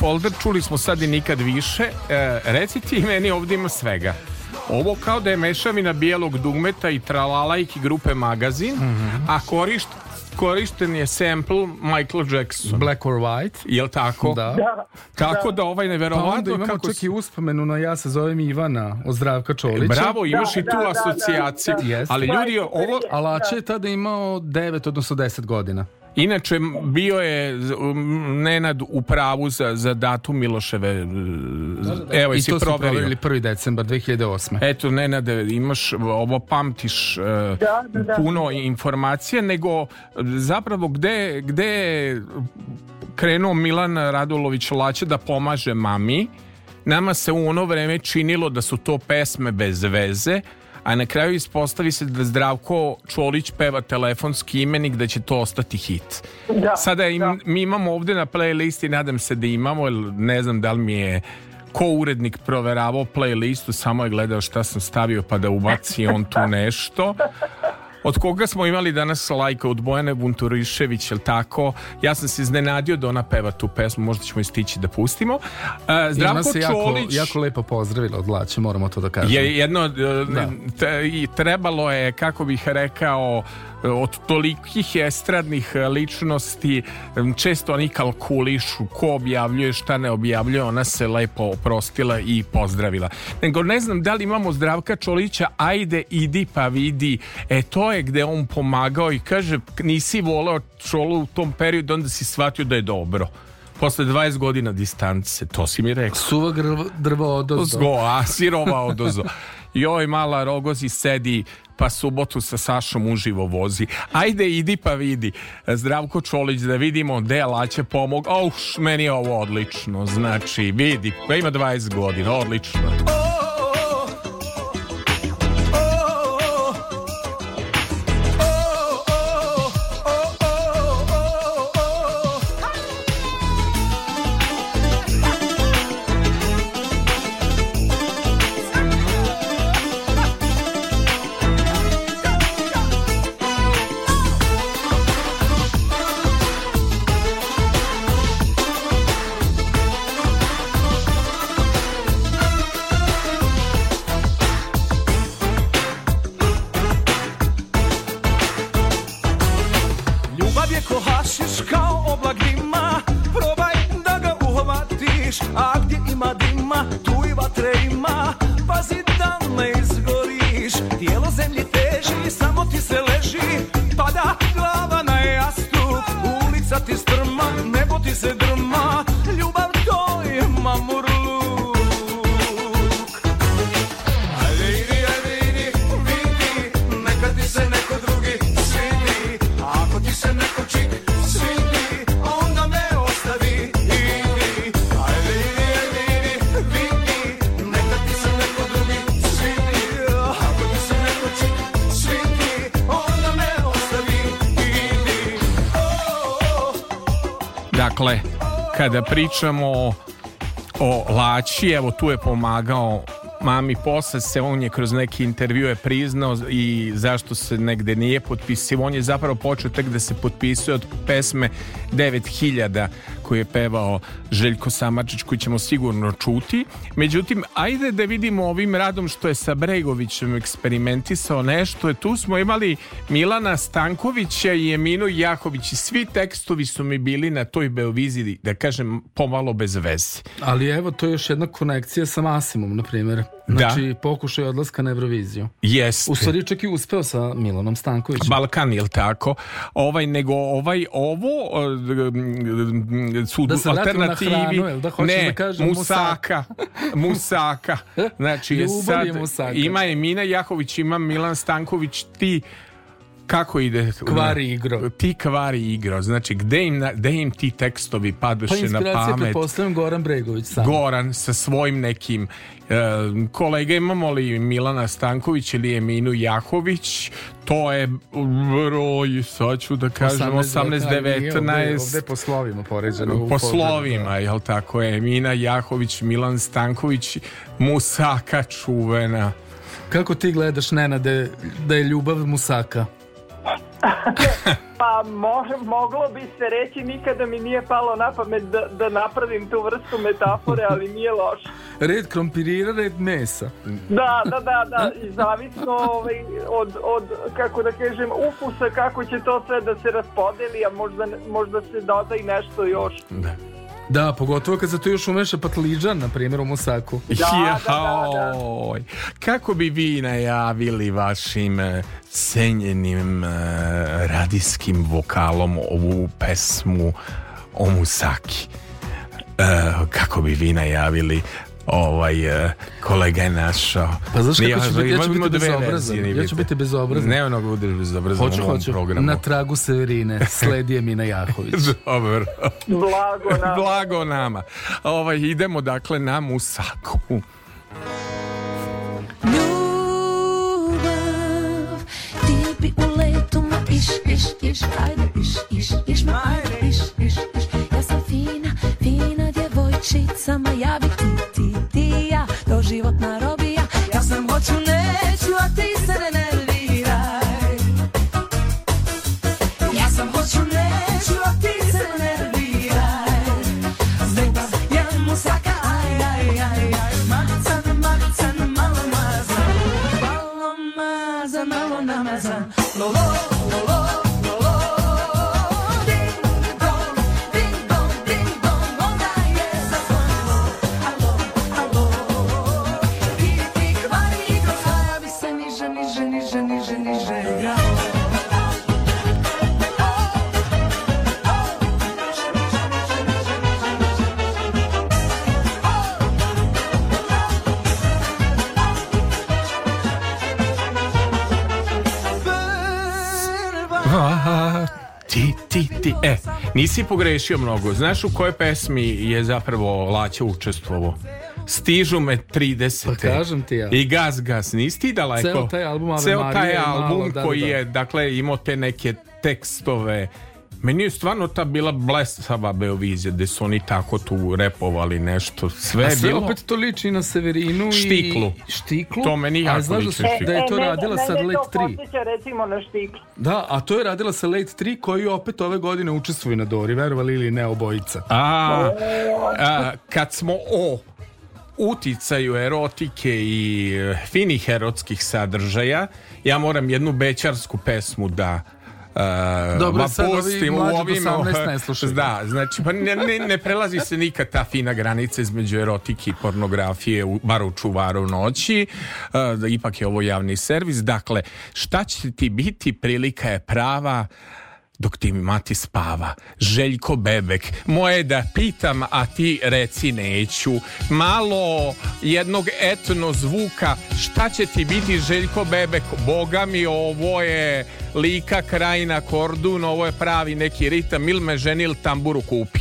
folder, čuli smo sad i nikad više. E, reci ti meni, ovdje ima svega. Ovo kao da je mešavina bijelog dugmeta i tralalajki grupe magazin, mm -hmm. a korišt, korišten je sample Michael Jackson. Black or White. Jel tako? Da. da. Tako da, da ovaj nevjerovatno... Pa imamo kako... čak i uspomenu na ja se zovem Ivana od Zdravka Čolića. Bravo, da, imaš da, i tu da, asocijaciju. Yes. Ali ljudi, ovo... Alače je tada imao 9, odnosno 10 godina. Inače, bio je Nenad u pravu za, za datu Miloševe. Da, da, da. Evo, I to su proverili 1. decembar 2008. Eto, Nenad, imaš, ovo pamtiš uh, da, da, da. puno informacija, nego e, zapravo gde, gde je krenuo Milan Radulović Laće da pomaže mami. Nama se u ono vreme činilo da su to pesme bez veze, a na kraju ispostavi se da Zdravko Čolić peva telefonski imenik da će to ostati hit. Da, Sada im, da. mi imamo ovde na playlisti, nadam se da imamo, ne znam da li mi je ko urednik proveravao playlistu, samo je gledao šta sam stavio pa da ubaci on tu nešto od koga smo imali danas lajka od Bojane Bunturišević, jel tako? Ja sam se iznenadio da ona peva tu pesmu, možda ćemo istići da pustimo. Uh, Zdravko Čolić... Jako, jako lepo pozdravila od Laće, moramo to da kažem. Je jedno, e, da. T, trebalo je, kako bih rekao, od tolikih estradnih e, ličnosti često oni kalkulišu ko objavljuje, šta ne objavljuje, ona se lepo oprostila i pozdravila. Nego ne znam da li imamo Zdravka Čolića, ajde idi pa vidi, e to je gde on pomagao i kaže nisi voleo Čolu u tom periodu, onda si shvatio da je dobro posle 20 godina distance, to si mi rekao. Suva drvo odozo. Zgo, a sirova odozo. joj mala rogozi sedi pa subotu sa Sašom uživo vozi. Ajde, idi pa vidi. Zdravko Čolić, da vidimo dela će pomog. Ouš, meni je ovo odlično. Znači, vidi, pa ima 20 godina, odlično. kada pričamo o Lači, evo tu je pomagao mami posle se, on je kroz neki intervju je priznao i zašto se negde nije potpisio, on je zapravo počeo tek da se potpisuje od pesme 9000 koji je pevao Željko Samačić koji ćemo sigurno čuti. Međutim, ajde da vidimo ovim radom što je sa Bregovićem eksperimentisao nešto. tu smo imali Milana Stankovića i Eminu Jahović i svi tekstovi su mi bili na toj Beoviziji, da kažem, pomalo bez veze. Ali evo, to je još jedna konekcija sa Masimom, na primjer. Da. Znači, da. pokušaj odlaska na Euroviziju. Jeste. U stvari čak i uspeo sa Milanom Stankovićem. Balkan, jel tako? Ovaj, nego ovaj, ovo su da se alternativi. hranu, da ne, da kažem, musaka. musaka. Znači, Ljubav sad, je musaka. ima Emina Jahović, ima Milan Stanković, ti kako ide kvari igro ti kvari igro znači gde im, gde im ti tekstovi padoše pa na pamet pa Goran Bregović sam. Goran sa svojim nekim e, kolega imamo li Milana Stanković ili Eminu Jahović to je broj sad ću da kažem 18-19 ovde poslovima poređeno po da. je l tako je Emina Jahović, Milan Stanković Musaka čuvena kako ti gledaš Nenade da je ljubav Musaka pa mo, moglo bi se reći nikada mi nije palo na pamet da, da napravim tu vrstu metafore, ali nije loše. Red krompirira, red mesa. da, da, da, da. I zavisno ovaj, od, od, kako da kažem, ukusa kako će to sve da se raspodeli, a možda, možda se doda i nešto još. Da. Da, pogotovo kad se to još umeša patliđan, na primjer, u mosaku. Da, ja, da, da, da. Kako bi vi najavili vašim e, cenjenim uh, radijskim vokalom ovu pesmu o musaki? Uh, kako bi vi najavili ovaj eh, kolega je našao. Pa znaš kako ja ću biti, ja ću biti bezobrazan. Ja ću biti bezobrazan. Ne onog budeš bezobrazan hoću, hoću. programu. Na tragu Severine, sledi je Mina Jahović. Dobro. Blago nama. Blago nama. Ovaj, idemo dakle na Musaku. Ljubav, ti bi u letu ma iš, iš, iš, ajde iš, iš, iš, ma ajde iš, iš, iš, ja sam fina djevojčicama Ja bi ti, ti, ti, ja, doživotna robija Ja sam hoću, neću, a ti se ne Nisi pogrešio mnogo. Znaš u kojoj pesmi je zapravo Laća učestvovo? Stižu me 30. Pa kažem ti ja. I Gaz Gaz, nisi ti da lajko? Ceo taj album, Ave Ceo taj album malo, da, koji da, da. je, dakle, imao te neke tekstove Meni je stvarno ta bila blesava Beovizija, gde su oni tako tu repovali nešto. Sve, a sve bilo... opet to liči na Severinu štiklu. i štiklu. To meni jako a znaš da, su, da je to e, radila sa Late 3. Posjeća, recimo na štiklu. Da, a to je radila sa Late 3 koji opet ove godine učestvuju na Dori, verovali ili ne obojica. A, a kad smo o uticaju erotike i e, finih erotskih sadržaja, ja moram jednu bećarsku pesmu da Uh, Dobro, ma sad ovi u ovim, 18 ovaj, ne Da, znači, pa ne, ne, ne, prelazi se nikad ta fina granica između erotike i pornografije, u, bar u čuvaru noći. Uh, ipak je ovo javni servis. Dakle, šta će ti biti, prilika je prava, dok ti mati spava. Željko Bebek, moje da pitam, a ti reci neću. Malo jednog etno zvuka, šta će ti biti Željko Bebek? Boga mi, ovo je lika krajina kordun, ovo je pravi neki ritam, il me ženil tamburu kupi.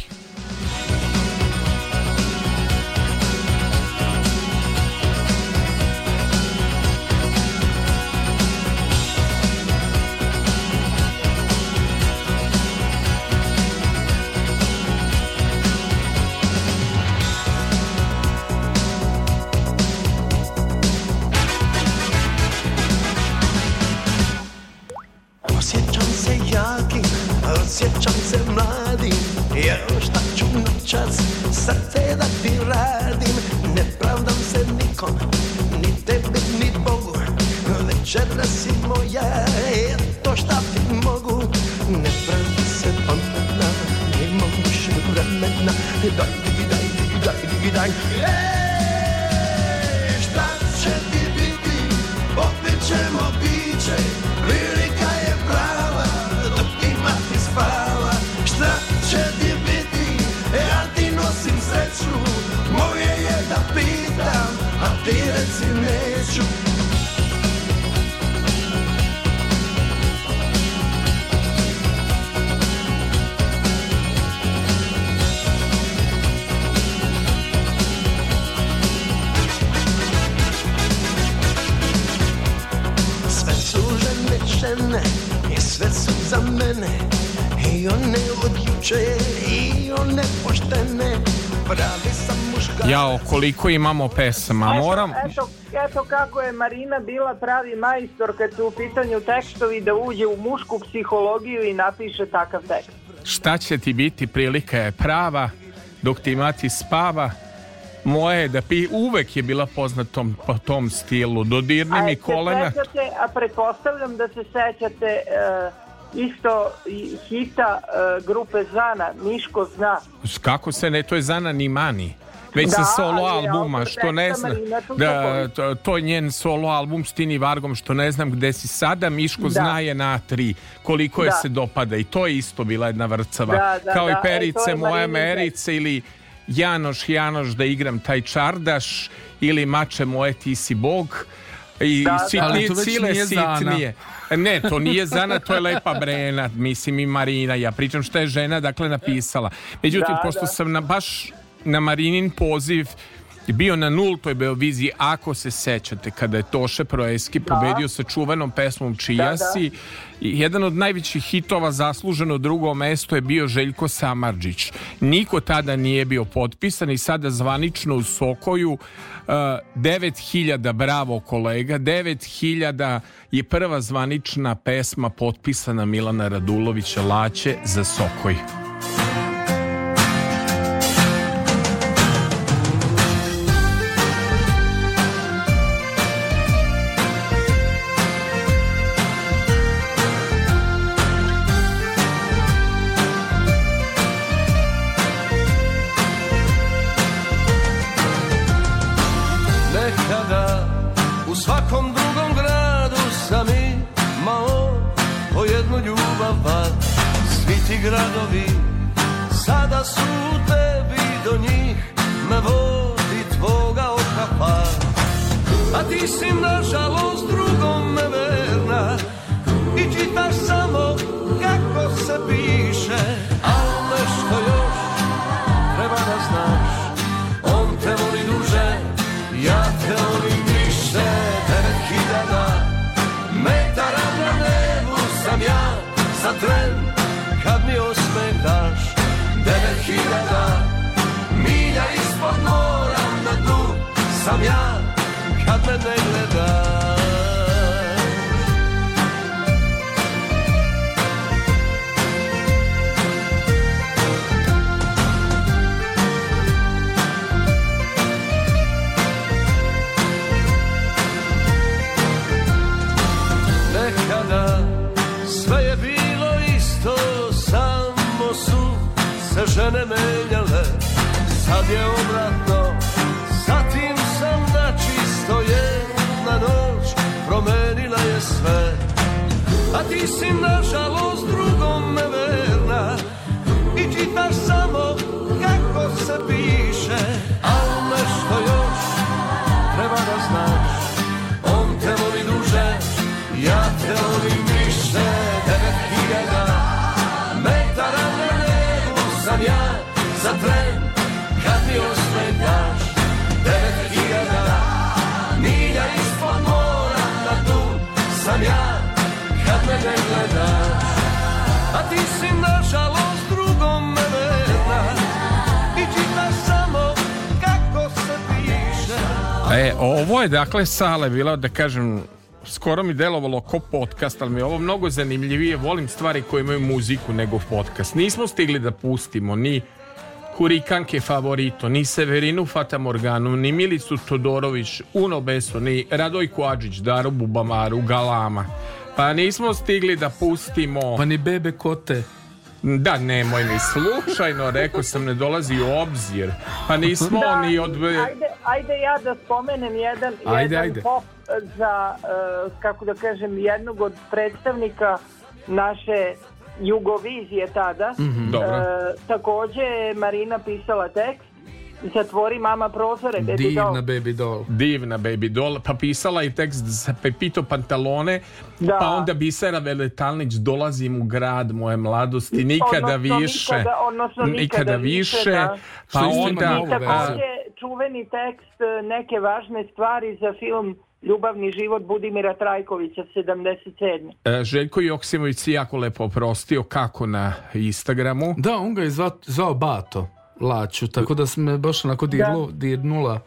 koliko imamo pesama. Moram... Eto, eto, eto kako je Marina bila pravi majstor kad su u pitanju tekstovi da uđe u mušku psihologiju i napiše takav tekst. Šta će ti biti, prilika je prava, dok ti mati spava, moje je da pi uvek je bila poznatom po tom stilu dodirni mi kolena sećate, a pretpostavljam da se sećate e, isto hita e, grupe Zana Miško zna kako se ne to je Zana ni mani već da, sa solo albuma, što ne znam, da, to, to je njen solo album s Tini Vargom, što ne znam gde si sada, Miško da. znaje na tri, koliko da. je se dopada i to je isto bila jedna vrcava, da, da, da, kao i e, Perice, e, moja Merice ili Janoš, Janoš da igram taj čardaš ili mače moje ti si bog i da, sitnije, da. cile sitnije. Ne, to nije Zana, to je Lepa Brena, mislim i Marina. Ja pričam šta je žena, dakle, napisala. Međutim, da, pošto da. sam na baš na Marinin poziv bio na nultoj Beoviziji, ako se sećate, kada je Toše Proeski da. pobedio sa čuvenom pesmom Čijasi. Da, da. Jedan od najvećih hitova zasluženo drugo mesto je bio Željko Samarđić. Niko tada nije bio potpisan i sada zvanično u Sokoju uh, 9000, bravo kolega, 9000 je prva zvanična pesma potpisana Milana Radulovića Laće za Sokoj. gradovi Sada su tebi do njih Na vodi tvoga oka par A ti si nažalost drugom neverna I čitaš samo kako se piše sam ja kad me ne gledaš žene menjale, sad je obratno sve A ti si nažalost drugom neverna I čitaš samo kako se piše Al nešto još treba da znaš E, ovo je dakle sale bila, da kažem, skoro mi delovalo ko podcast, ali mi je ovo mnogo zanimljivije. Volim stvari koje imaju muziku nego podcast. Nismo stigli da pustimo ni Hurikanke Favorito, ni Severinu Fatamorganu, ni Milicu Todorović, Uno Beso, ni Radojku Adžić, Daru Bubamaru, Galama. Pa nismo stigli da pustimo... Pa ni Bebe Kote. Da, nemoj ni slučajno, rekao sam, ne dolazi u obzir. Pa nismo da, ni od... Ajde, ajde ja da spomenem jedan, ajde, jedan ajde. pop za, eh, kako da kažem, jednog od predstavnika naše Jugovizije tada. Mm -hmm, dobro. Eh, takođe je Marina pisala tekst Zatvori mama prozore, baby Divna doll. baby doll. Divna baby doll. Pa pisala i tekst za Pepito Pantalone, da. pa onda Bisera Veletalnić dolazim u grad moje mladosti, nikada odnosno, više. Nikada, odnosno nikada, nikada više. da. Pa onda... Takođe, čuveni tekst e, neke važne stvari za film Ljubavni život Budimira Trajkovića 77. E, Željko Joksimović si jako lepo oprostio kako na Instagramu. Da, on ga je zvao, zvao Bato laću, tako da me baš onako dirlo, da. dirnula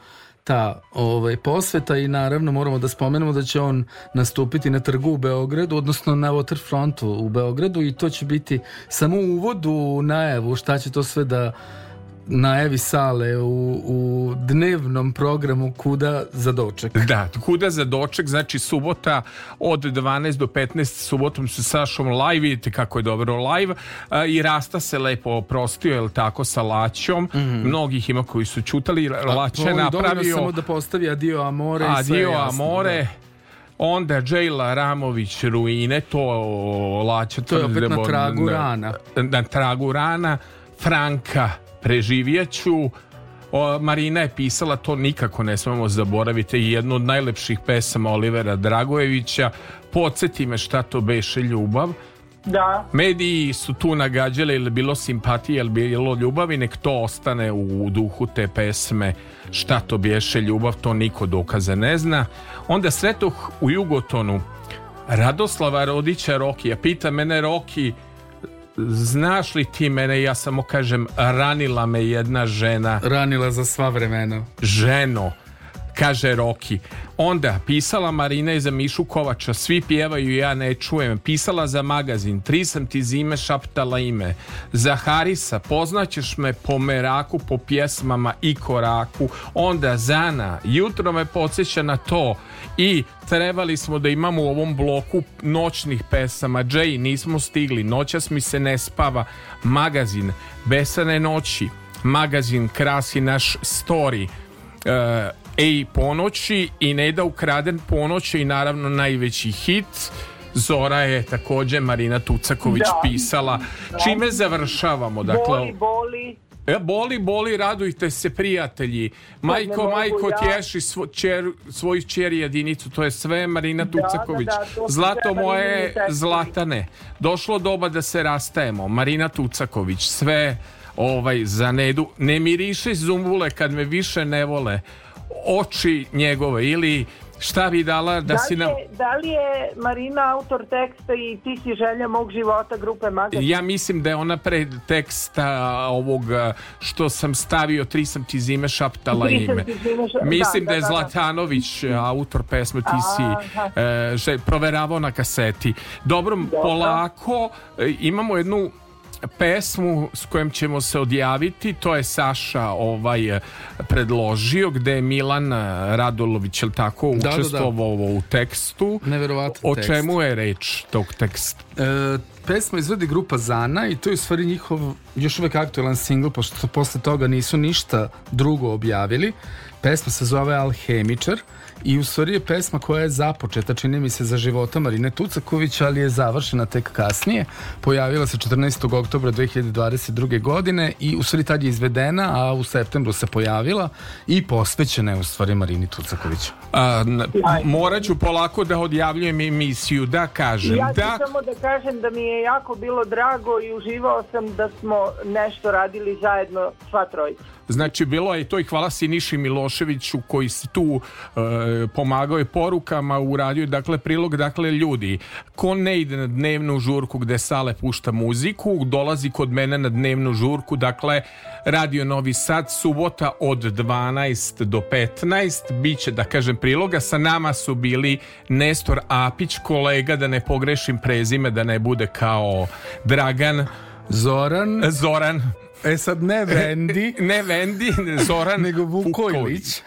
ta ovaj, posveta i naravno moramo da spomenemo da će on nastupiti na trgu u Beogradu, odnosno na Waterfrontu u Beogradu i to će biti samo uvod u najavu šta će to sve da najavi sale u, u dnevnom programu Kuda za doček. Da, Kuda za doček, znači subota od 12 do 15 subotom sa Sašom live, vidite kako je dobro live a, e, i Rasta se lepo oprostio, je tako, sa Laćom. Mm -hmm. Mnogih ima koji su čutali, Laća napravio... Samo da postavi Adio Amore Adio jasno, Amore, da. Onda Džejla Ramović Ruine, to Laća... To je opet na tragu rana. Na, na tragu rana, Franka preživjeću o, Marina je pisala, to nikako ne smemo zaboraviti, jednu od najlepših pesama Olivera Dragojevića Podsjeti me šta to beše ljubav da. Mediji su tu nagađali ili bilo simpatije ili bilo ljubavi, nek to ostane u duhu te pesme šta to beše ljubav, to niko dokaze ne zna. Onda sretoh u Jugotonu Radoslava Rodića Rokija, pita mene Roki znaš li ti mene, ja samo kažem, ranila me jedna žena. Ranila za sva vremena. Ženo, kaže Roki. Onda, pisala Marina i za Mišu Kovača, svi pjevaju, ja ne čujem. Pisala za magazin, tri sam ti zime šaptala ime. Za Harisa, poznaćeš me po meraku, po pjesmama i koraku. Onda, Zana, jutro me podsjeća na to. I trebali smo da imamo u ovom bloku noćnih pesama. Jay, nismo stigli, noćas mi se ne spava. Magazin, besane noći. Magazin krasi naš story. Uh, Ej ponoći i Neda ukraden ponoći i naravno najveći hit Zora je takođe Marina Tucaković da. pisala da. Čime završavamo? Dakle, boli, boli E, boli, boli, radujte se prijatelji. Majko, majko, ja. tješi svo, čer, svoju čer jedinicu. To je sve Marina da, da, Tucaković. Da, da, Zlato moje, zlatane. Došlo doba da se rastajemo. Marina Tucaković, sve ovaj za nedu. Ne miriši zumbule kad me više ne vole oči njegove ili Šta bi dala da, da si nam... Je, da li je Marina autor teksta i ti si želja mog života grupe Magazin? Ja mislim da je ona pre teksta ovog što sam stavio Tri sam ti zime šaptala Tri ime. Zime ša... Da, mislim da, da, da, da, je Zlatanović, autor pesme Ti si e, proveravao na kaseti. Dobro, Dobro, polako e, imamo jednu pesmu s kojom ćemo se odjaviti, to je Saša ovaj predložio gde je Milan Radulović je tako da, učestvovao da, da. u tekstu. Neverovatan O čemu je reč tog teksta? E, pesma izvodi grupa Zana i to je u stvari njihov još uvek aktualan singl pošto posle toga nisu ništa drugo objavili. Pesma se zove Alhemičar i u stvari je pesma koja je započeta, čini mi se, za života Marine Tucaković, ali je završena tek kasnije. Pojavila se 14. oktobra 2022. godine i u stvari tad je izvedena, a u septembru se pojavila i posvećena je u stvari Marini Tucaković. A, morat ću polako da odjavljujem emisiju, da kažem. Ja ću da... samo da kažem da mi je jako bilo drago i uživao sam da smo nešto radili zajedno sva trojica. Znači, bilo je to i hvala Siniši Miloševiću koji se tu e, pomagao je porukama, uradio je dakle prilog, dakle ljudi, ko ne ide na dnevnu žurku gde sale pušta muziku, dolazi kod mene na dnevnu žurku, dakle Radio Novi Sad, subota od 12 do 15, bit će, da kažem, priloga, sa nama su bili Nestor Apić, kolega, da ne pogrešim prezime, da ne bude kao Dragan, Zoran, Zoran E sad ne Vendi. ne Vendi, ne Zoran. Nego Vukolić.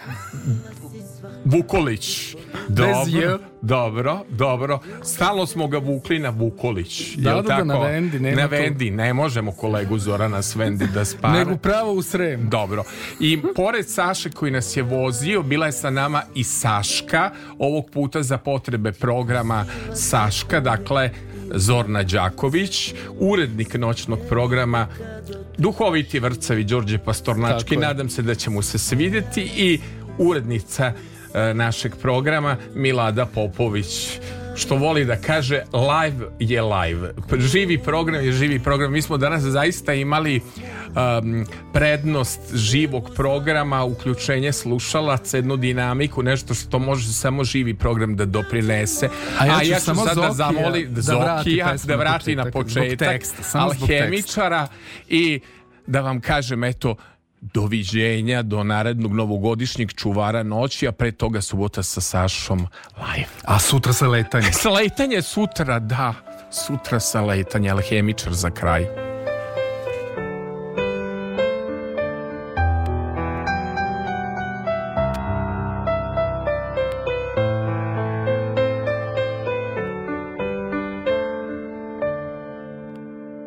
Vukolić. Dobro, dobro, dobro. Stalo smo ga vukli na Vukolić. Da, da, da, tako? da, na Vendi. Nema na Vendi, ne možemo kolegu Zorana s Vendi da spara. Nego pravo u srem. Dobro. I pored Saše koji nas je vozio, bila je sa nama i Saška, ovog puta za potrebe programa Saška, dakle, Zorna Đaković, urednik noćnog programa duhoviti vrcavi Đorđe Pastornački. Nadam se da ćemo mu se svidjeti i urednica e, našeg programa Milada Popović što voli da kaže live je live. Živi program je živi program. Mi smo danas zaista imali um, prednost živog programa, uključenje slušalaca, jednu dinamiku, nešto što može samo živi program da doprinese. A ja ću, A ja ću samo sad da Zokija, da zamoli da Zokija vrati da vrati na početak, teksta, alhemičara teksta. i da vam kažem eto doviđenja do narednog novogodišnjeg čuvara noći, a pre toga subota sa Sašom live. A sutra sa letanje. sa letanje sutra, da. Sutra sa letanje, alhemičar za kraj.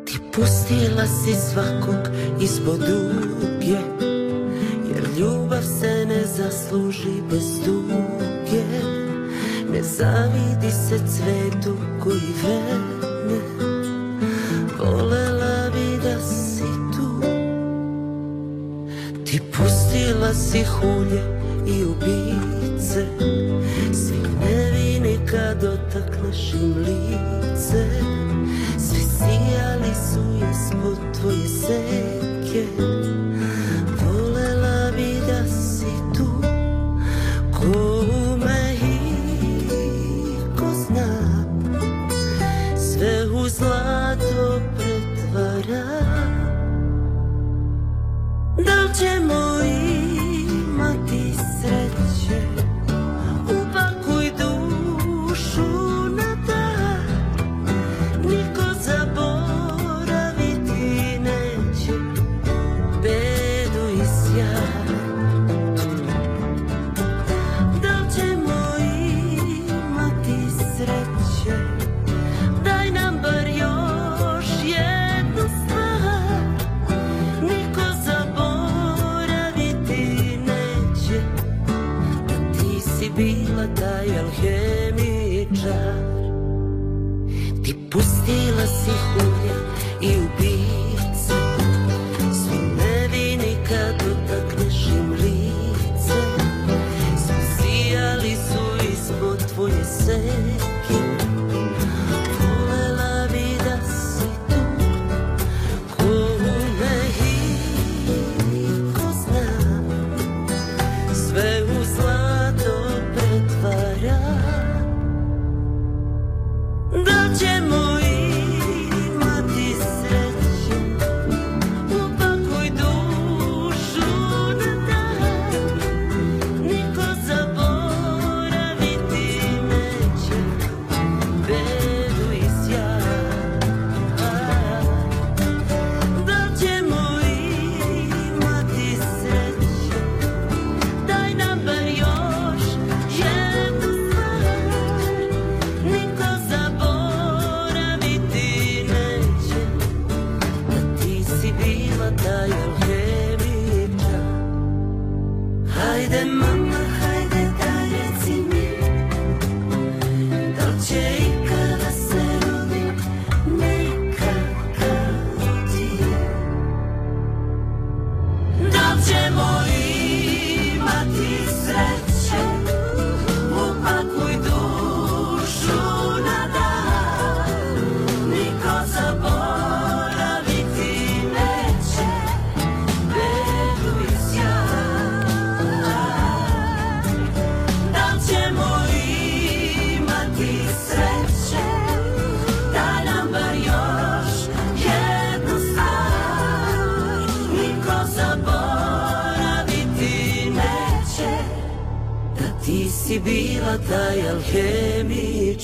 Ti pustila si svakog ispod služi bez duge Ne zavidi se cveri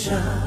shine.